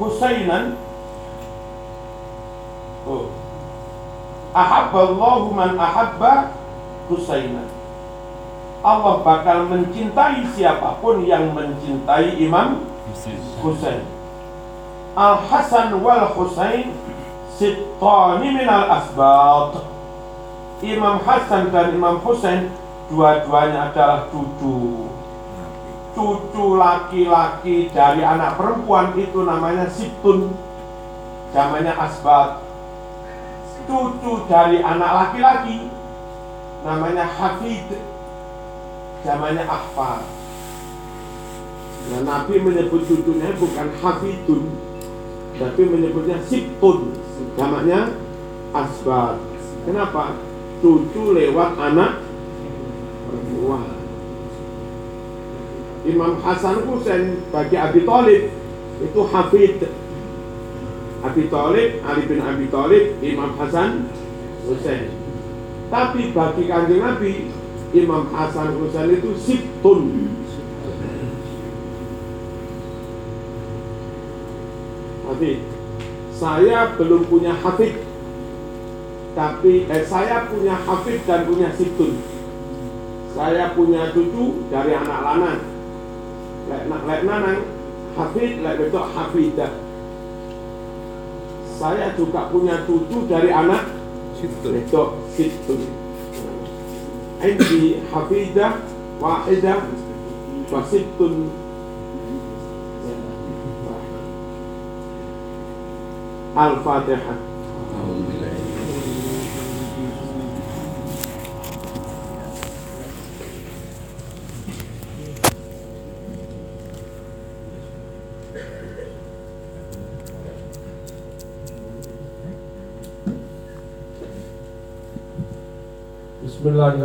Husainan oh. Ahabba Allahu man ahabba Husainan Allah bakal mencintai siapa pun yang mencintai Imam Husain. Al Hasan wal Husain sittani minal asbat Imam Hasan dan Imam Husain dua-duanya adalah cucu cucu laki-laki dari anak perempuan itu namanya situn namanya asbat cucu dari anak laki-laki namanya hafid. Namanya ahfad dan Nabi menyebut cucunya bukan hafidun tapi menyebutnya situn namanya asbat kenapa? Cucu lewat anak perempuan Imam Hasan Husain bagi Abi Thalib itu hafid Abi Thalib, Ali bin Abi Thalib, Imam Hasan, Husain. Tapi bagi kanjeng Nabi, Imam Hasan Husain itu sibtun. Hafid. Saya belum punya hafid, tapi eh, saya punya hafid dan punya sibtun. Saya punya cucu dari anak lanang. Lek, lek nanang, hafid, lek betul hafidah saya juga punya cucu dari anak itu situ. Indi hafidah wahidah wasitun Al-Fatihah Bismillahirrahmanirrahim